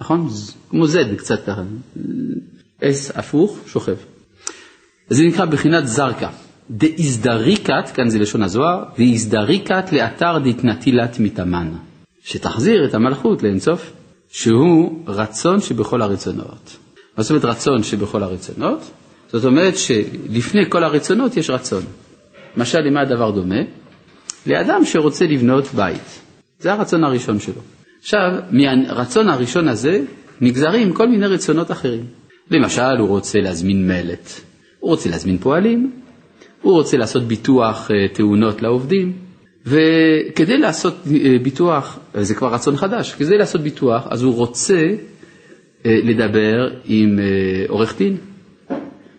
נכון? כמו זד קצת ככה, אס הפוך שוכב. זה נקרא בחינת זרקה. דאיזדריקת, כאן זה לשון הזוהר, דאיזדריקת לאתר דתנטילת מתאמן, שתחזיר את המלכות לאינסוף, שהוא רצון שבכל הרצונות. מה זאת אומרת רצון שבכל הרצונות? זאת אומרת שלפני כל הרצונות יש רצון. למשל, למה הדבר דומה? לאדם שרוצה לבנות בית. זה הרצון הראשון שלו. עכשיו, מהרצון הראשון הזה נגזרים כל מיני רצונות אחרים. למשל, הוא רוצה להזמין מלט, הוא רוצה להזמין פועלים, הוא רוצה לעשות ביטוח אה, תאונות לעובדים, וכדי לעשות אה, ביטוח, אה, זה כבר רצון חדש, כדי לעשות ביטוח, אז הוא רוצה לדבר עם עורך דין,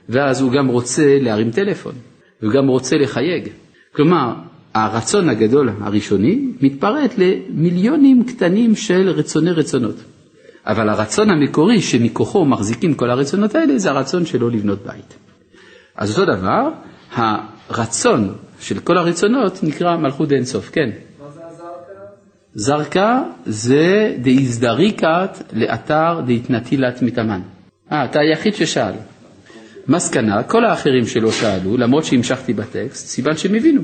ואז הוא גם רוצה להרים טלפון, והוא גם רוצה לחייג. כלומר, הרצון הגדול הראשוני מתפרט למיליונים קטנים של רצוני רצונות. אבל הרצון המקורי שמכוחו מחזיקים כל הרצונות האלה זה הרצון שלו לבנות בית. אז אותו דבר, הרצון של כל הרצונות נקרא מלכות דאינסוף, כן. זרקה זה דאיזדריקת לאתר דאיתנטילת מתאמן. אה, אתה היחיד ששאל. מסקנה, כל האחרים שלא שאלו, למרות שהמשכתי בטקסט, סימן שהם הבינו.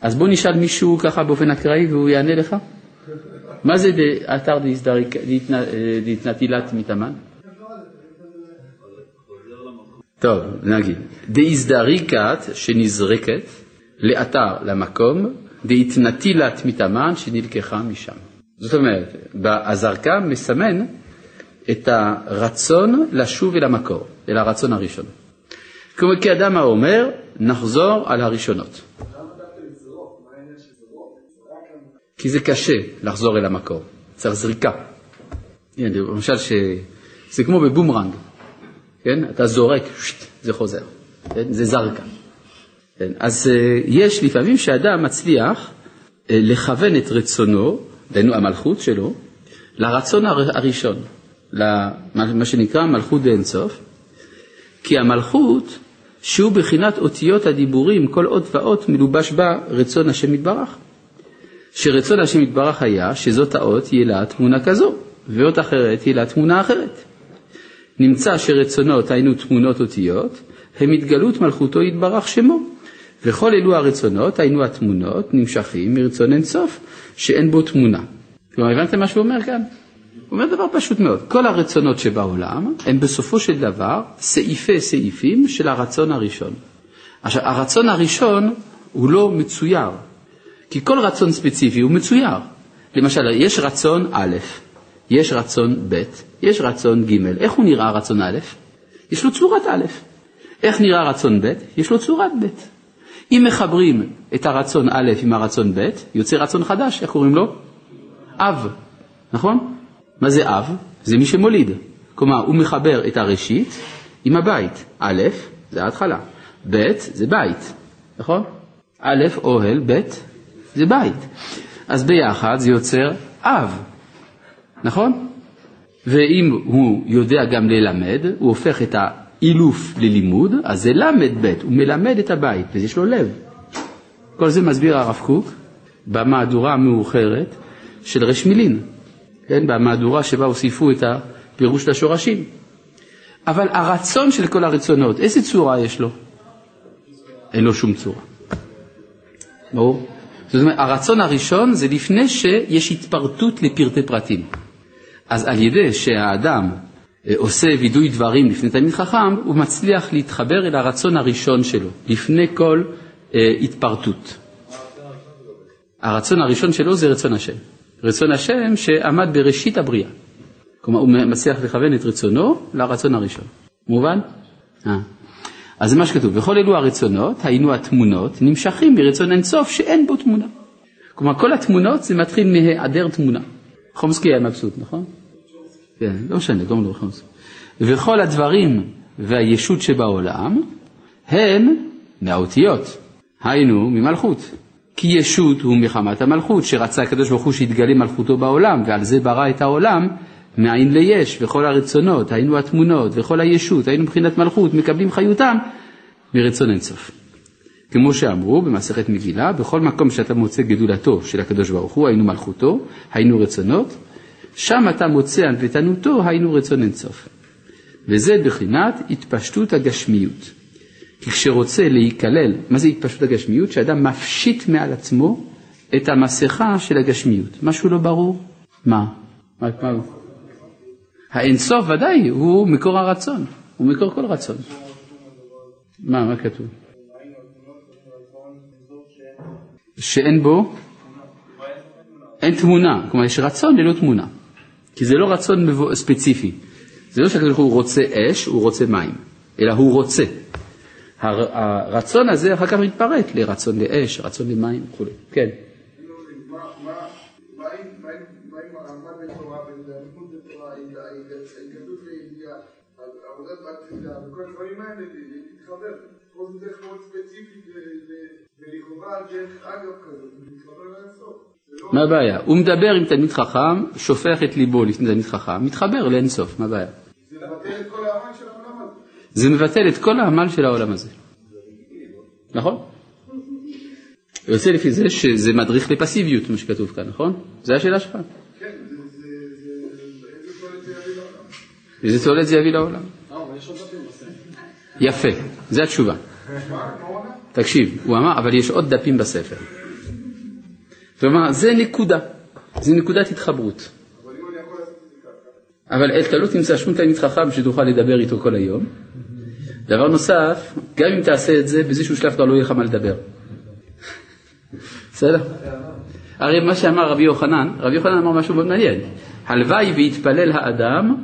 אז בוא נשאל מישהו ככה באופן אקראי והוא יענה לך. מה זה אתר דאיתנטילת מתאמן? טוב, נגיד, דאיזדריקת שנזרקת לאתר, למקום, דאיתנטילת מתאמן שנלקחה משם. זאת אומרת, הזרקה מסמן את הרצון לשוב אל המקור, אל הרצון הראשון. כי אדם האומר, נחזור על הראשונות. כי זה קשה לחזור אל המקור, צריך זריקה. למשל, זה כמו בבומרנג, כן? אתה זורק, זה חוזר, כן? זה זרקה. כן? אז uh, יש לפעמים שאדם מצליח uh, לכוון את רצונו, דהיינו המלכות שלו, לרצון הר, הראשון, למה שנקרא מלכות באינסוף, כי המלכות, שהוא בחינת אותיות הדיבורים, כל אות ואות מלובש בה רצון השם יתברך. שרצון השם יתברך היה שזאת האות יהיה לה תמונה כזו, ואות אחרת יהיה לה תמונה אחרת. נמצא שרצונות היינו תמונות אותיות, הם התגלות מלכותו יתברך שמו. וכל אלו הרצונות, היינו התמונות, נמשכים מרצון אינסוף, שאין בו תמונה. כלומר, הבנתם מה שהוא אומר כאן? הוא אומר דבר פשוט מאוד, כל הרצונות שבעולם הם בסופו של דבר סעיפי סעיפים של הרצון הראשון. עכשיו, הרצון הראשון הוא לא מצויר, כי כל רצון ספציפי הוא מצויר. למשל, יש רצון א', יש רצון ב', יש רצון ג', איך הוא נראה רצון א'? יש לו צורת א'. איך נראה רצון ב'? יש לו צורת ב'. אם מחברים את הרצון א' עם הרצון ב', יוצא רצון חדש, איך קוראים לו? אב, נכון? מה זה אב? זה מי שמוליד. כלומר, הוא מחבר את הראשית עם הבית. א', זה ההתחלה, ב', זה בית, נכון? א', אוהל, ב', זה בית. אז ביחד זה יוצר אב, נכון? ואם הוא יודע גם ללמד, הוא הופך את האילוף ללימוד, אז זה ל"ב, הוא מלמד את הבית, ויש לו לב. כל זה מסביר הרב קוק במהדורה המאוחרת של רש מילין, כן? במהדורה שבה הוסיפו את הפירוש לשורשים. אבל הרצון של כל הרצונות, איזה צורה יש לו? אין לו שום צורה. ברור? זאת אומרת, הרצון הראשון זה לפני שיש התפרטות לפרטי פרטים. אז על ידי שהאדם אה, עושה וידוי דברים לפני תלמיד חכם, הוא מצליח להתחבר אל הרצון הראשון שלו, לפני כל אה, התפרטות. הרצון הראשון שלו זה רצון השם. רצון השם שעמד בראשית הבריאה. כלומר, הוא מצליח לכוון את רצונו לרצון הראשון. מובן? אה. אז מה שכתוב, וכל אלו הרצונות, היינו התמונות, נמשכים מרצון אינסוף שאין בו תמונה. כלומר, כל התמונות זה מתחיל מהיעדר תמונה. חומסקי היה מבסוט, נכון? כן, לא משנה, לא מדבר חומסקי. וכל הדברים והישות שבעולם הם מהאותיות, היינו ממלכות. כי ישות הוא מחמת המלכות, שרצה הקדוש ברוך הוא שיתגלה מלכותו בעולם, ועל זה ברא את העולם, מאין ליש, וכל הרצונות, היינו התמונות, וכל הישות, היינו מבחינת מלכות, מקבלים חיותם מרצון אינסוף. כמו שאמרו במסכת מגילה, בכל מקום שאתה מוצא גדולתו של הקדוש ברוך הוא, היינו מלכותו, היינו רצונות, שם אתה מוצא ענוותנותו, היינו רצון אינסוף. וזה בחינת התפשטות הגשמיות. כי כשרוצה להיכלל, מה זה התפשטות הגשמיות? שאדם מפשיט מעל עצמו את המסכה של הגשמיות. משהו לא ברור? מה? מה? מה? האינסוף ודאי הוא מקור הרצון, הוא מקור כל רצון. מה, מה כתוב? שאין בו, אין תמונה, כלומר יש רצון ללא תמונה, כי זה לא רצון ספציפי, זה לא שהקדוש הוא רוצה אש, הוא רוצה מים, אלא הוא רוצה. הרצון הזה אחר כך מתפרק לרצון לאש, רצון למים וכו'. כן. מה הבעיה? הוא מדבר עם תלמיד חכם, שופך את ליבו לפני תלמיד חכם, מתחבר לאינסוף, מה הבעיה? זה מבטל את כל העולם של. זה מבטל את כל העמל של העולם הזה. נכון? יוצא לפי זה שזה מדריך לפסיביות, מה שכתוב כאן, נכון? זו השאלה שלך. כן, איזה תועלת זה יביא לעולם? יפה, זו התשובה. תקשיב, הוא אמר, אבל יש עוד דפים בספר. כלומר, זה נקודה, זה נקודת התחברות. אבל אתה לא תמצא שום תלמיד חכם שתוכל לדבר איתו כל היום. דבר נוסף, גם אם תעשה את זה, באיזשהו שלב כבר לא יהיה לך מה לדבר. בסדר? הרי מה שאמר רבי יוחנן, רבי יוחנן אמר משהו מאוד מעניין. הלוואי ויתפלל האדם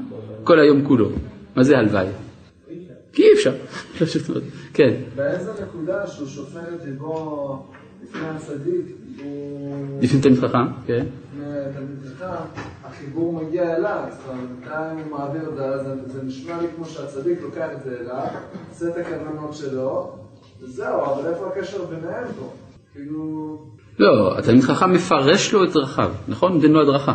כל היום כולו. מה זה הלוואי? כי אי אפשר. כן. באיזה נקודה שהוא שופט את ליבו לפני הצדיק, לפני תלמיד חכם, כן. לפני תלמיד חכם, החיבור מגיע אליו, זאת אומרת, מתי הוא מעביר את זה, זה נשמע לי כמו שהצדיק לוקח את זה אליו, עושה את הכוונות שלו, וזהו, אבל איפה הקשר ביניהם פה? כאילו... לא, התלמיד חכם מפרש לו את דרכיו, נכון? נותן לו הדרכה.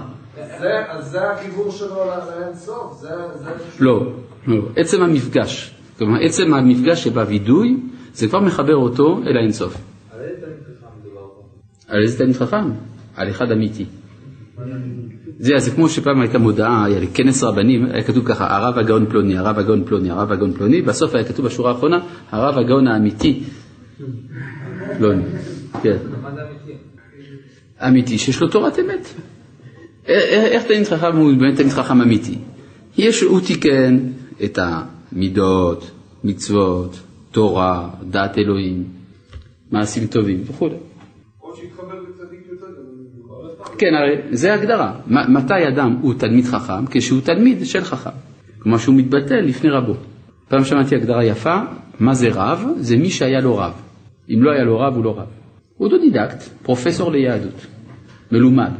אז זה החיבור שלו לאין סוף, זה... לא, לא, עצם המפגש, כלומר עצם המפגש שבווידוי, זה כבר מחבר אותו אל האינסוף. על איזה תלמיד חכם מדובר פה? על איזה תלמיד חכם? על אחד אמיתי. זה, זה כמו שפעם הייתה מודעה, היה לכנס רבנים, היה כתוב ככה, הרב הגאון פלוני, הרב הגאון פלוני, הרב הגאון פלוני, בסוף היה כתוב בשורה האחרונה, הרב הגאון האמיתי פלוני. כן. אמיתי, שיש לו תורת אמת. איך תלמיד חכם הוא באמת תלמיד חכם אמיתי? יש, הוא תיקן את המידות, מצוות, תורה, דעת אלוהים, מעשים טובים וכו'. כן, הרי זה ההגדרה. מ- מתי אדם הוא תלמיד חכם? כשהוא תלמיד של חכם. כלומר שהוא מתבטל לפני רבו. פעם שמעתי הגדרה יפה, מה זה רב? זה מי שהיה לו רב. אם לא היה לו רב, הוא לא רב. הוא אוטודידקט, פרופסור ליהדות, מלומד.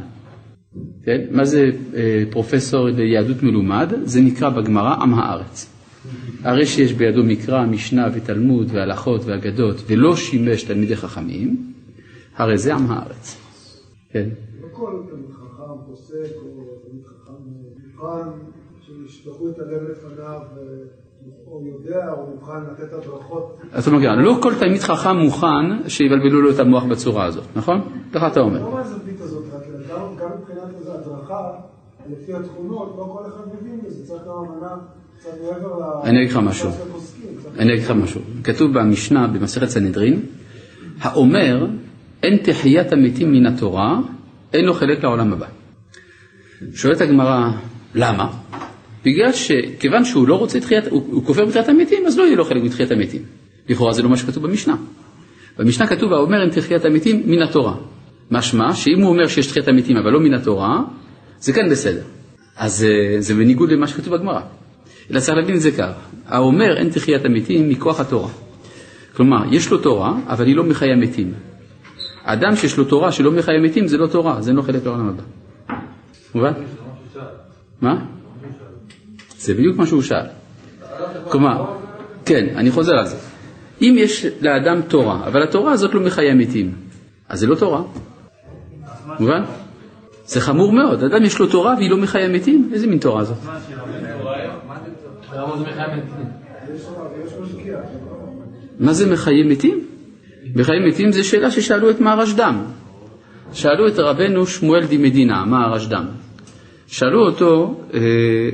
כן? מה זה אה, פרופסור ליהדות מלומד? זה נקרא בגמרא עם הארץ. הרי שיש בידו מקרא, משנה ותלמוד והלכות ואגדות, ולא שימש תלמידי חכמים, הרי זה עם הארץ. כן. כל תלמיד חכם פוסק או תלמיד חכם מוכן שישלחו את הלב לפניו או יודע או מוכן לתת הדרכות. אז אתה אומר, לא כל תלמיד חכם מוכן שיבלבלו לו את המוח בצורה הזאת, נכון? ככה אתה אומר. לא מהזווית הזאת, רק גם- גם מבחינת הדרכה, לפי התכונות, לא כל אחד מבין בזה, צריך גם אמנה. אני אגיד לך משהו. אני אגיד לך משהו. כתוב במשנה במסכת סנהדרין, האומר אין תחיית המתים מן התורה, אין לו חלק לעולם הבא. שואלת הגמרא, למה? בגלל שכיוון שהוא לא רוצה תחיית, הוא, הוא כופר בתחיית המתים, אז לא יהיה לו חלק בתחיית המתים. לכאורה זה לא מה שכתוב במשנה. במשנה כתוב, האומר אין תחיית המתים מן התורה. משמע שאם הוא אומר שיש תחיית המתים אבל לא מן התורה, זה כן בסדר. אז אה, זה בניגוד למה שכתוב בגמרא. אלא צריך להבין את זה כך, האומר אין תחיית המתים מכוח התורה. כלומר, יש לו תורה, אבל היא לא מחיה מתים. אדם שיש לו תורה שלא מחיה מתים זה לא תורה, זה לא חלק לעולם הבא. מובן? מה? זה בדיוק מה שהוא שאל. כלומר, כן, אני חוזר על זה. אם יש לאדם תורה, אבל התורה הזאת לא מחיה מתים, אז זה לא תורה. מובן? זה חמור מאוד, אדם יש לו תורה והיא לא מחיה מתים? איזה מין תורה זאת? מה זה מחיי מתים? מחיי מתים זה שאלה ששאלו את מהרשד"ם. שאלו את רבנו שמואל די מדינה, מהרשד"ם. שאלו אותו, אה,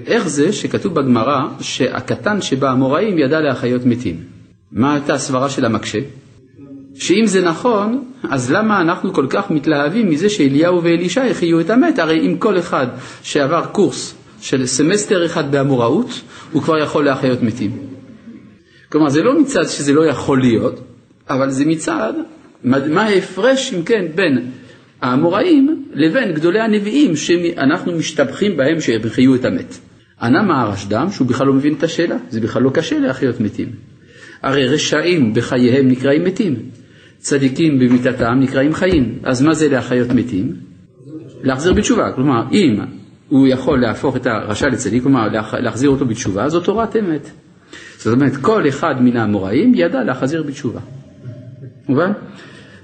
איך זה שכתוב בגמרא שהקטן שבאמוראים ידע להחיות מתים? מה הייתה הסברה של המקשה? שאם זה נכון, אז למה אנחנו כל כך מתלהבים מזה שאליהו ואלישע יחיו את המת? הרי אם כל אחד שעבר קורס של סמסטר אחד באמוראות, הוא כבר יכול להחיות מתים. כלומר, זה לא מצד שזה לא יכול להיות, אבל זה מצד, מה ההפרש, אם כן, בין האמוראים לבין גדולי הנביאים שאנחנו משתבחים בהם שהם יחיו את המת. ענה מהרשד"ם שהוא בכלל לא מבין את השאלה, זה בכלל לא קשה להחיות מתים. הרי רשעים בחייהם נקראים מתים, צדיקים במיתתם נקראים חיים. אז מה זה להחיות מתים? להחזיר בתשובה. כלומר, אם הוא יכול להפוך את הרשע לצדיק, כלומר להחזיר אותו בתשובה, זו תורת אמת. זאת אומרת, כל אחד מן האמוראים ידע להחזיר בתשובה. מובן?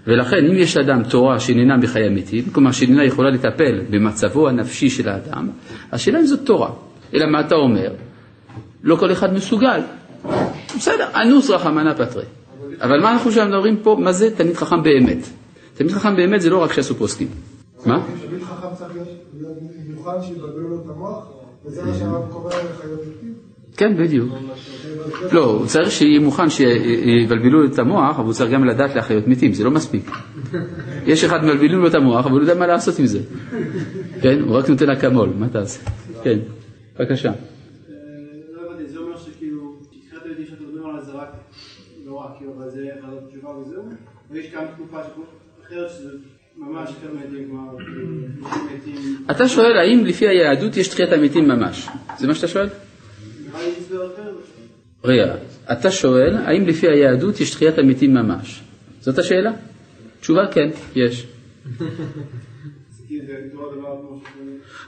ולכן אם יש לאדם תורה שאיננה בחיי מתים, כלומר שאיננה יכולה לטפל במצבו הנפשי של האדם, השאלה אם זאת תורה. אלא מה אתה אומר? לא כל אחד מסוגל. בסדר, אנוס רחמנא פטרי. אבל מה אנחנו שם מדברים פה, מה זה תלמיד חכם באמת? תלמיד חכם באמת זה לא רק שעשו פוסקים. מה? תלמיד חכם צריך להיות מיוחד שיבלבלו לו את המוח, וזה מה שהרב קורא לחיות? כן, בדיוק. לא, הוא צריך שיהיה מוכן שיבלבלו את המוח, אבל הוא צריך גם לדעת להחיות מתים, זה לא מספיק. יש אחד מבלבלים לו את המוח, אבל הוא יודע מה לעשות עם זה. כן, הוא רק נותן אקמול, מה תעשה? כן, בבקשה. אתה שואל האם לפי היהדות יש תחיית המתים ממש, זה מה שאתה שואל? רגע, אתה שואל האם לפי היהדות יש תחיית המתים ממש, זאת השאלה? תשובה כן, יש.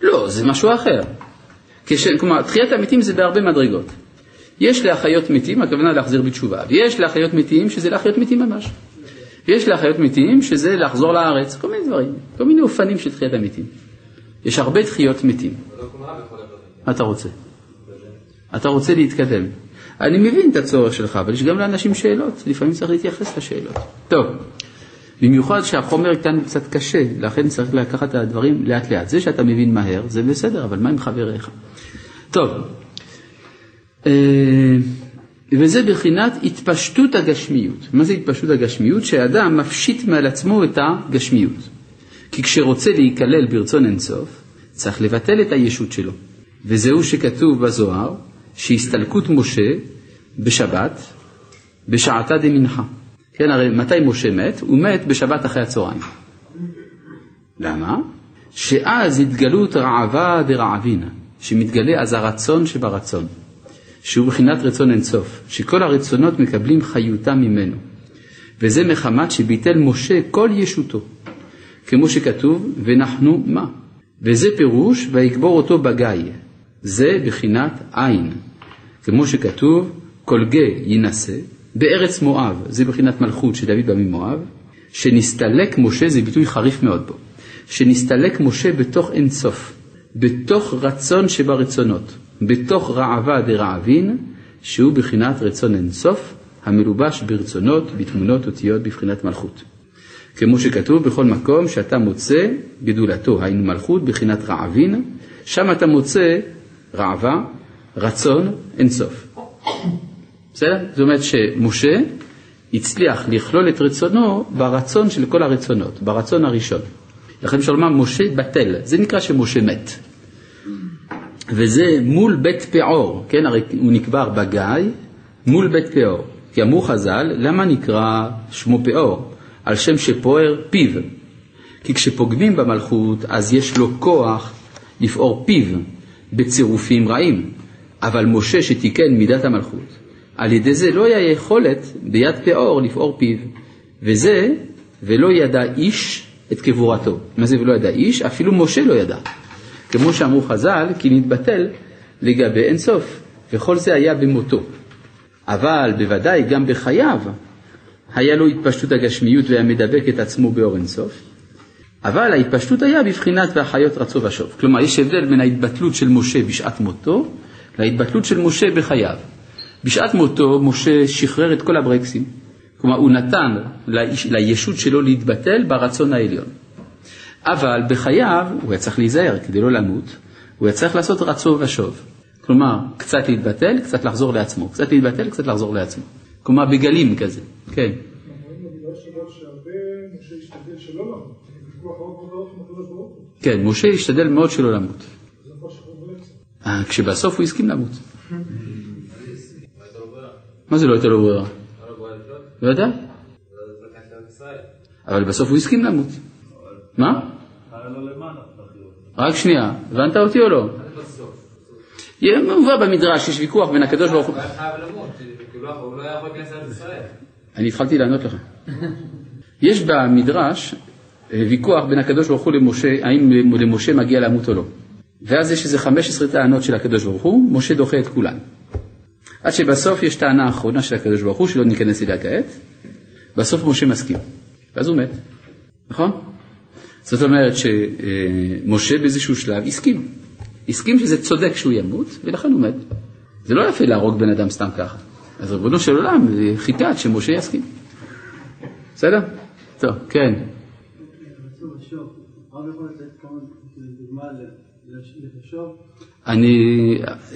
לא, זה משהו אחר. כלומר, תחיית המתים זה בהרבה מדרגות. יש להחיות מתים, הכוונה להחזיר בתשובה, ויש להחיות מתים שזה להחיות מתים ממש. ויש להחיות מתים שזה לחזור לארץ, כל מיני דברים, כל מיני אופנים של תחיית המתים. יש הרבה תחיות מתים. מה אתה רוצה? אתה רוצה להתקדם. אני מבין את הצורך שלך, אבל יש גם לאנשים שאלות, לפעמים צריך להתייחס לשאלות. טוב, במיוחד שהחומר כאן קצת קשה, לכן צריך לקחת את הדברים לאט לאט. זה שאתה מבין מהר, זה בסדר, אבל מה עם חבריך? טוב, אה, וזה בחינת התפשטות הגשמיות. מה זה התפשטות הגשמיות? שאדם מפשיט מעל עצמו את הגשמיות. כי כשרוצה להיכלל ברצון אינסוף, צריך לבטל את הישות שלו. וזהו שכתוב בזוהר, שהסתלקות משה בשבת, בשעתה דמנחה. כן, הרי מתי משה מת? הוא מת בשבת אחרי הצהריים. למה? שאז התגלות רעבה דרעבינה, שמתגלה אז הרצון שברצון. שהוא בחינת רצון אינסוף, שכל הרצונות מקבלים חיותם ממנו. וזה מחמת שביטל משה כל ישותו, כמו שכתוב, ונחנו מה? וזה פירוש, ויקבור אותו בגיא. זה בחינת עין. כמו שכתוב, כל גיא יינשא, בארץ מואב, זה בחינת מלכות שדוד בא ממואב, שנסתלק משה, זה ביטוי חריף מאוד פה, שנסתלק משה בתוך אינסוף, בתוך רצון שברצונות. בתוך רעבה דרעבין, שהוא בחינת רצון אינסוף, המלובש ברצונות, בתמונות אותיות בבחינת מלכות. כמו שכתוב בכל מקום שאתה מוצא גדולתו, היינו מלכות, בחינת רעבין, שם אתה מוצא רעבה, רצון אינסוף. בסדר? זאת אומרת שמשה הצליח לכלול את רצונו ברצון של כל הרצונות, ברצון הראשון. לכן לומר משה בטל, זה נקרא שמשה מת. וזה מול בית פאור, כן, הרי הוא נקבר בגיא, מול בית פאור. כי אמרו חז"ל, למה נקרא שמו פאור? על שם שפוער פיו. כי כשפוגמים במלכות, אז יש לו כוח לפעור פיו בצירופים רעים. אבל משה שתיקן מידת המלכות, על ידי זה לא היה יכולת ביד פאור לפעור פיו, וזה ולא ידע איש את קבורתו. מה זה ולא ידע איש? אפילו משה לא ידע. כמו שאמרו חז"ל, כי נתבטל לגבי אין סוף, וכל זה היה במותו. אבל בוודאי גם בחייו היה לו התפשטות הגשמיות והיה מדבק את עצמו באור אין סוף, אבל ההתפשטות היה בבחינת והחיות רצו ושוב. כלומר, יש הבדל בין ההתבטלות של משה בשעת מותו להתבטלות של משה בחייו. בשעת מותו משה שחרר את כל הברקסים, כלומר הוא נתן לישות שלו להתבטל ברצון העליון. אבל בחייו הוא היה צריך להיזהר כדי לא למות, הוא היה צריך לעשות רצו ושוב. כלומר, קצת להתבטל, קצת לחזור לעצמו, קצת להתבטל, קצת לחזור לעצמו. כלומר, בגלים כזה, כן. כן, משה השתדל מאוד שלא למות. אה, כשבסוף הוא הסכים למות. מה זה לא הייתה לו ברירה? לא יודע. אבל בסוף הוא הסכים למות. מה? רק שנייה, הבנת אותי או לא? מובא במדרש, יש ויכוח בין הקדוש ברוך הוא... אני התחלתי לענות לך. יש במדרש אה, ויכוח בין הקדוש ברוך הוא למשה, האם למשה מגיע למות או לא. ואז יש איזה 15 טענות של הקדוש ברוך הוא, משה דוחה את כולן. עד שבסוף יש טענה אחרונה של הקדוש ברוך הוא, שלא ניכנס אליה כעת, בסוף משה מסכים, ואז הוא מת, נכון? זאת אומרת שמשה באיזשהו שלב הסכים, הסכים שזה צודק שהוא ימות, ולכן הוא מת. זה לא יפה להרוג בן אדם סתם ככה. אז ריבונו של עולם חיכה עד שמשה יסכים. בסדר? טוב, כן. אני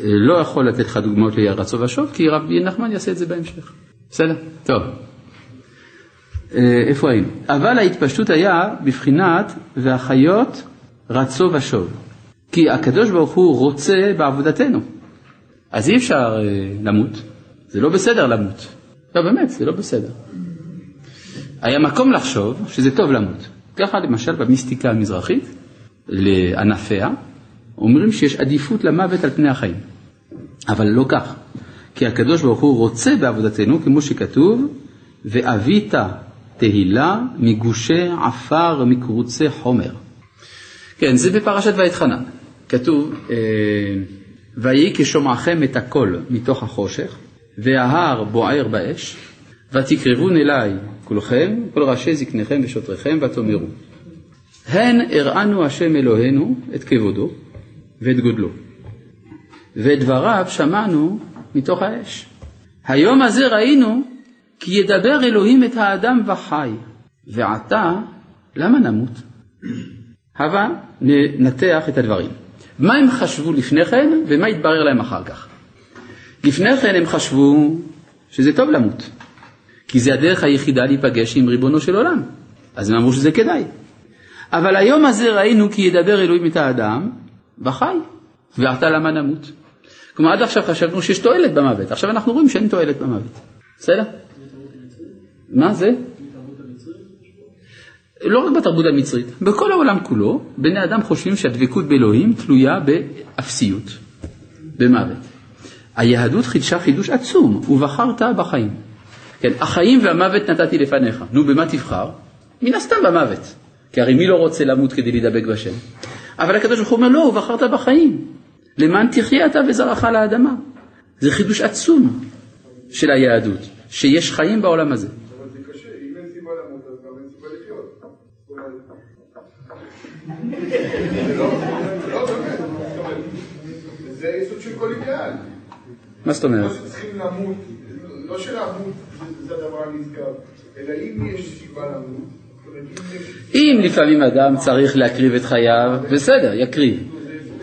לא יכול לתת לך דוגמאות לרצו ושוב, כי רבי נחמן יעשה את זה בהמשך. בסדר? טוב. אה, איפה היינו? אבל ההתפשטות היה בבחינת והחיות רצו ושוב. כי הקדוש ברוך הוא רוצה בעבודתנו. אז אי אפשר אה, למות, זה לא בסדר למות. לא, באמת, זה לא בסדר. היה מקום לחשוב שזה טוב למות. ככה למשל במיסטיקה המזרחית, לענפיה, אומרים שיש עדיפות למוות על פני החיים. אבל לא כך, כי הקדוש ברוך הוא רוצה בעבודתנו, כמו שכתוב, ואבית תהילה מגושי עפר מקרוצי חומר. כן, זה בפרשת ואתחנן. כתוב, אה, ויהי כשומעכם את הקול מתוך החושך, וההר בוער באש, ותקרבון אליי כולכם, כל ראשי זקניכם ושוטריכם, ותאמרו, הן הראנו השם אלוהינו את כבודו ואת גודלו, ואת דבריו שמענו מתוך האש. היום הזה ראינו כי ידבר אלוהים את האדם וחי, ועתה למה נמות? הבה ננתח את הדברים. מה הם חשבו לפני כן ומה התברר להם אחר כך? לפני כן הם חשבו שזה טוב למות, כי זה הדרך היחידה להיפגש עם ריבונו של עולם, אז הם אמרו שזה כדאי. אבל היום הזה ראינו כי ידבר אלוהים את האדם וחי, ועתה למה נמות? כלומר עד עכשיו חשבנו שיש תועלת במוות, עכשיו אנחנו רואים שאין תועלת במוות, בסדר? מה זה? לא רק בתרבות המצרית, בכל העולם כולו, בני אדם חושבים שהדבקות באלוהים תלויה באפסיות, במוות. היהדות חידשה חידוש עצום, ובחרת בחיים. כן, החיים והמוות נתתי לפניך. נו, במה תבחר? מן הסתם במוות. כי הרי מי לא רוצה למות כדי להידבק בשם? אבל הקדוש ברוך הוא אומר, לא, בחרת בחיים. למען תחיה אתה וזרעך לאדמה. זה חידוש עצום של היהדות, שיש חיים בעולם הזה. זה היסוד של כל עניין. מה זאת אומרת? לא שצריכים למות, לא שלמות זה הדבר הנזכר, אלא אם יש סיבה למות. אם לפעמים אדם צריך להקריב את חייו, בסדר, יקריב.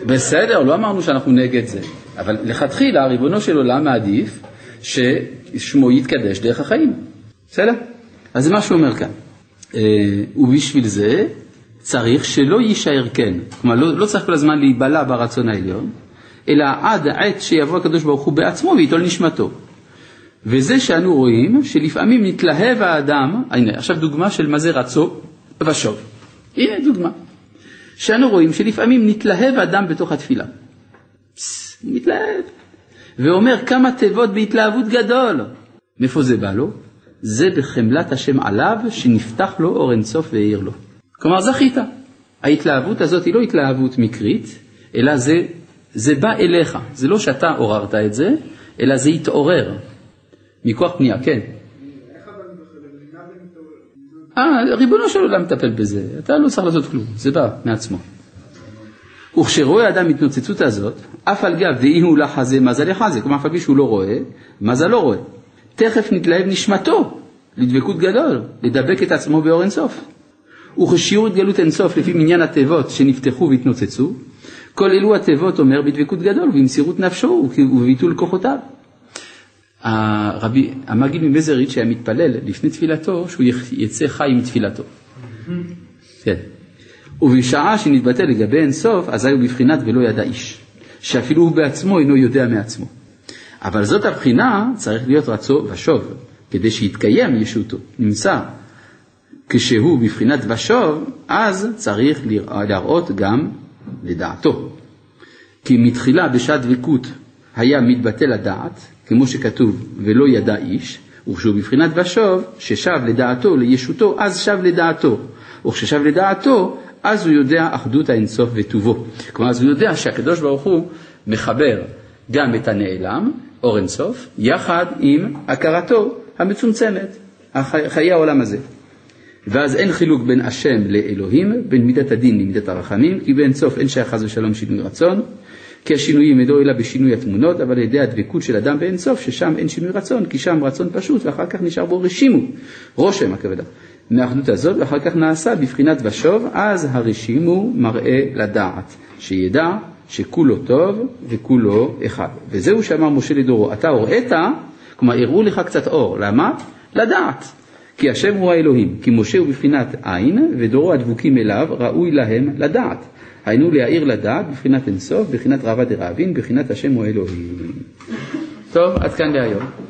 בסדר, לא אמרנו שאנחנו נגד זה. אבל לכתחילה, ריבונו של עולם מעדיף ששמו יתקדש דרך החיים. בסדר? אז זה מה שהוא אומר כאן. אה, ובשביל זה צריך שלא יישאר כן. כלומר, לא, לא צריך כל הזמן להיבלע ברצון העליון, אלא עד עת שיבוא הקדוש ברוך הוא בעצמו וייטול נשמתו. וזה שאנו רואים שלפעמים נתלהב האדם, הנה עכשיו דוגמה של מה זה רצו ושוב. הנה דוגמה. שאנו רואים שלפעמים נתלהב האדם בתוך התפילה. פס, מתלהב. ואומר כמה תיבות בהתלהבות גדול. מאיפה זה בא לו? זה בחמלת השם עליו, שנפתח לו אור אינסוף והאיר לו. כלומר, זכית. ההתלהבות הזאת היא לא התלהבות מקרית, אלא זה, זה בא אליך. זה לא שאתה עוררת את זה, אלא זה התעורר. מכוח פנייה, כן. אה, ריבונו של עולם מטפל בזה, אתה לא צריך לעשות כלום, זה בא מעצמו. וכשרואה אדם התנוצצות הזאת, אף על גב דאי הוא לחזה מזל יחזה, כלומר אף על פי שהוא לא רואה, מזל לא רואה. תכף נתלהב נשמתו לדבקות גדול, לדבק את עצמו באור אינסוף. וכשיעור התגלות אינסוף לפי מניין התיבות שנפתחו והתנוצצו, כל אלו התיבות אומר בדבקות גדול ובמסירות נפשו ובביטול כוחותיו. הרבי, המגיד ממזריץ' היה מתפלל לפני תפילתו שהוא יצא חי מתפילתו. כן. ובשעה שנתבטא לגבי אין סוף, אזי הוא בבחינת ולא ידע איש, שאפילו הוא בעצמו אינו יודע מעצמו. אבל זאת הבחינה, צריך להיות רצו ושוב, כדי שיתקיים ישותו. נמצא כשהוא בבחינת ושוב, אז צריך להראות גם לדעתו. כי מתחילה בשעת דבקות היה מתבטא לדעת, כמו שכתוב, ולא ידע איש, וכשהוא בבחינת ושוב, ששב לדעתו, לישותו, אז שב לדעתו. וכששב לדעתו, אז הוא יודע אחדות האינסוף וטובו. כלומר, אז הוא יודע שהקדוש ברוך הוא מחבר גם את הנעלם, אור אינסוף, יחד עם הכרתו המצומצמת, חיי העולם הזה. ואז אין חילוק בין השם לאלוהים, בין מידת הדין למידת הרחמים, כי באין סוף אין שייך חס ושלום שינוי רצון, כי השינויים אינו אלא בשינוי התמונות, אבל על ידי הדבקות של אדם באין סוף, ששם אין שינוי רצון, כי שם רצון פשוט, ואחר כך נשאר בו רשימו, רושם הכוונה, מהאחדות הזאת, ואחר כך נעשה בבחינת ושוב, אז הרשימו מראה לדעת, שידע שכולו טוב וכולו אחד. וזהו שאמר משה לדורו, אתה הוראית, כלומר הראו לך קצת אור, למה? לדעת. כי השם הוא האלוהים, כי משה הוא בבחינת עין, ודורו הדבוקים אליו ראוי להם לדעת. היינו להאיר לדעת בבחינת אינסוף, בבחינת רבא דרעבין, בבחינת השם הוא האלוהים. טוב, עד כאן להיום.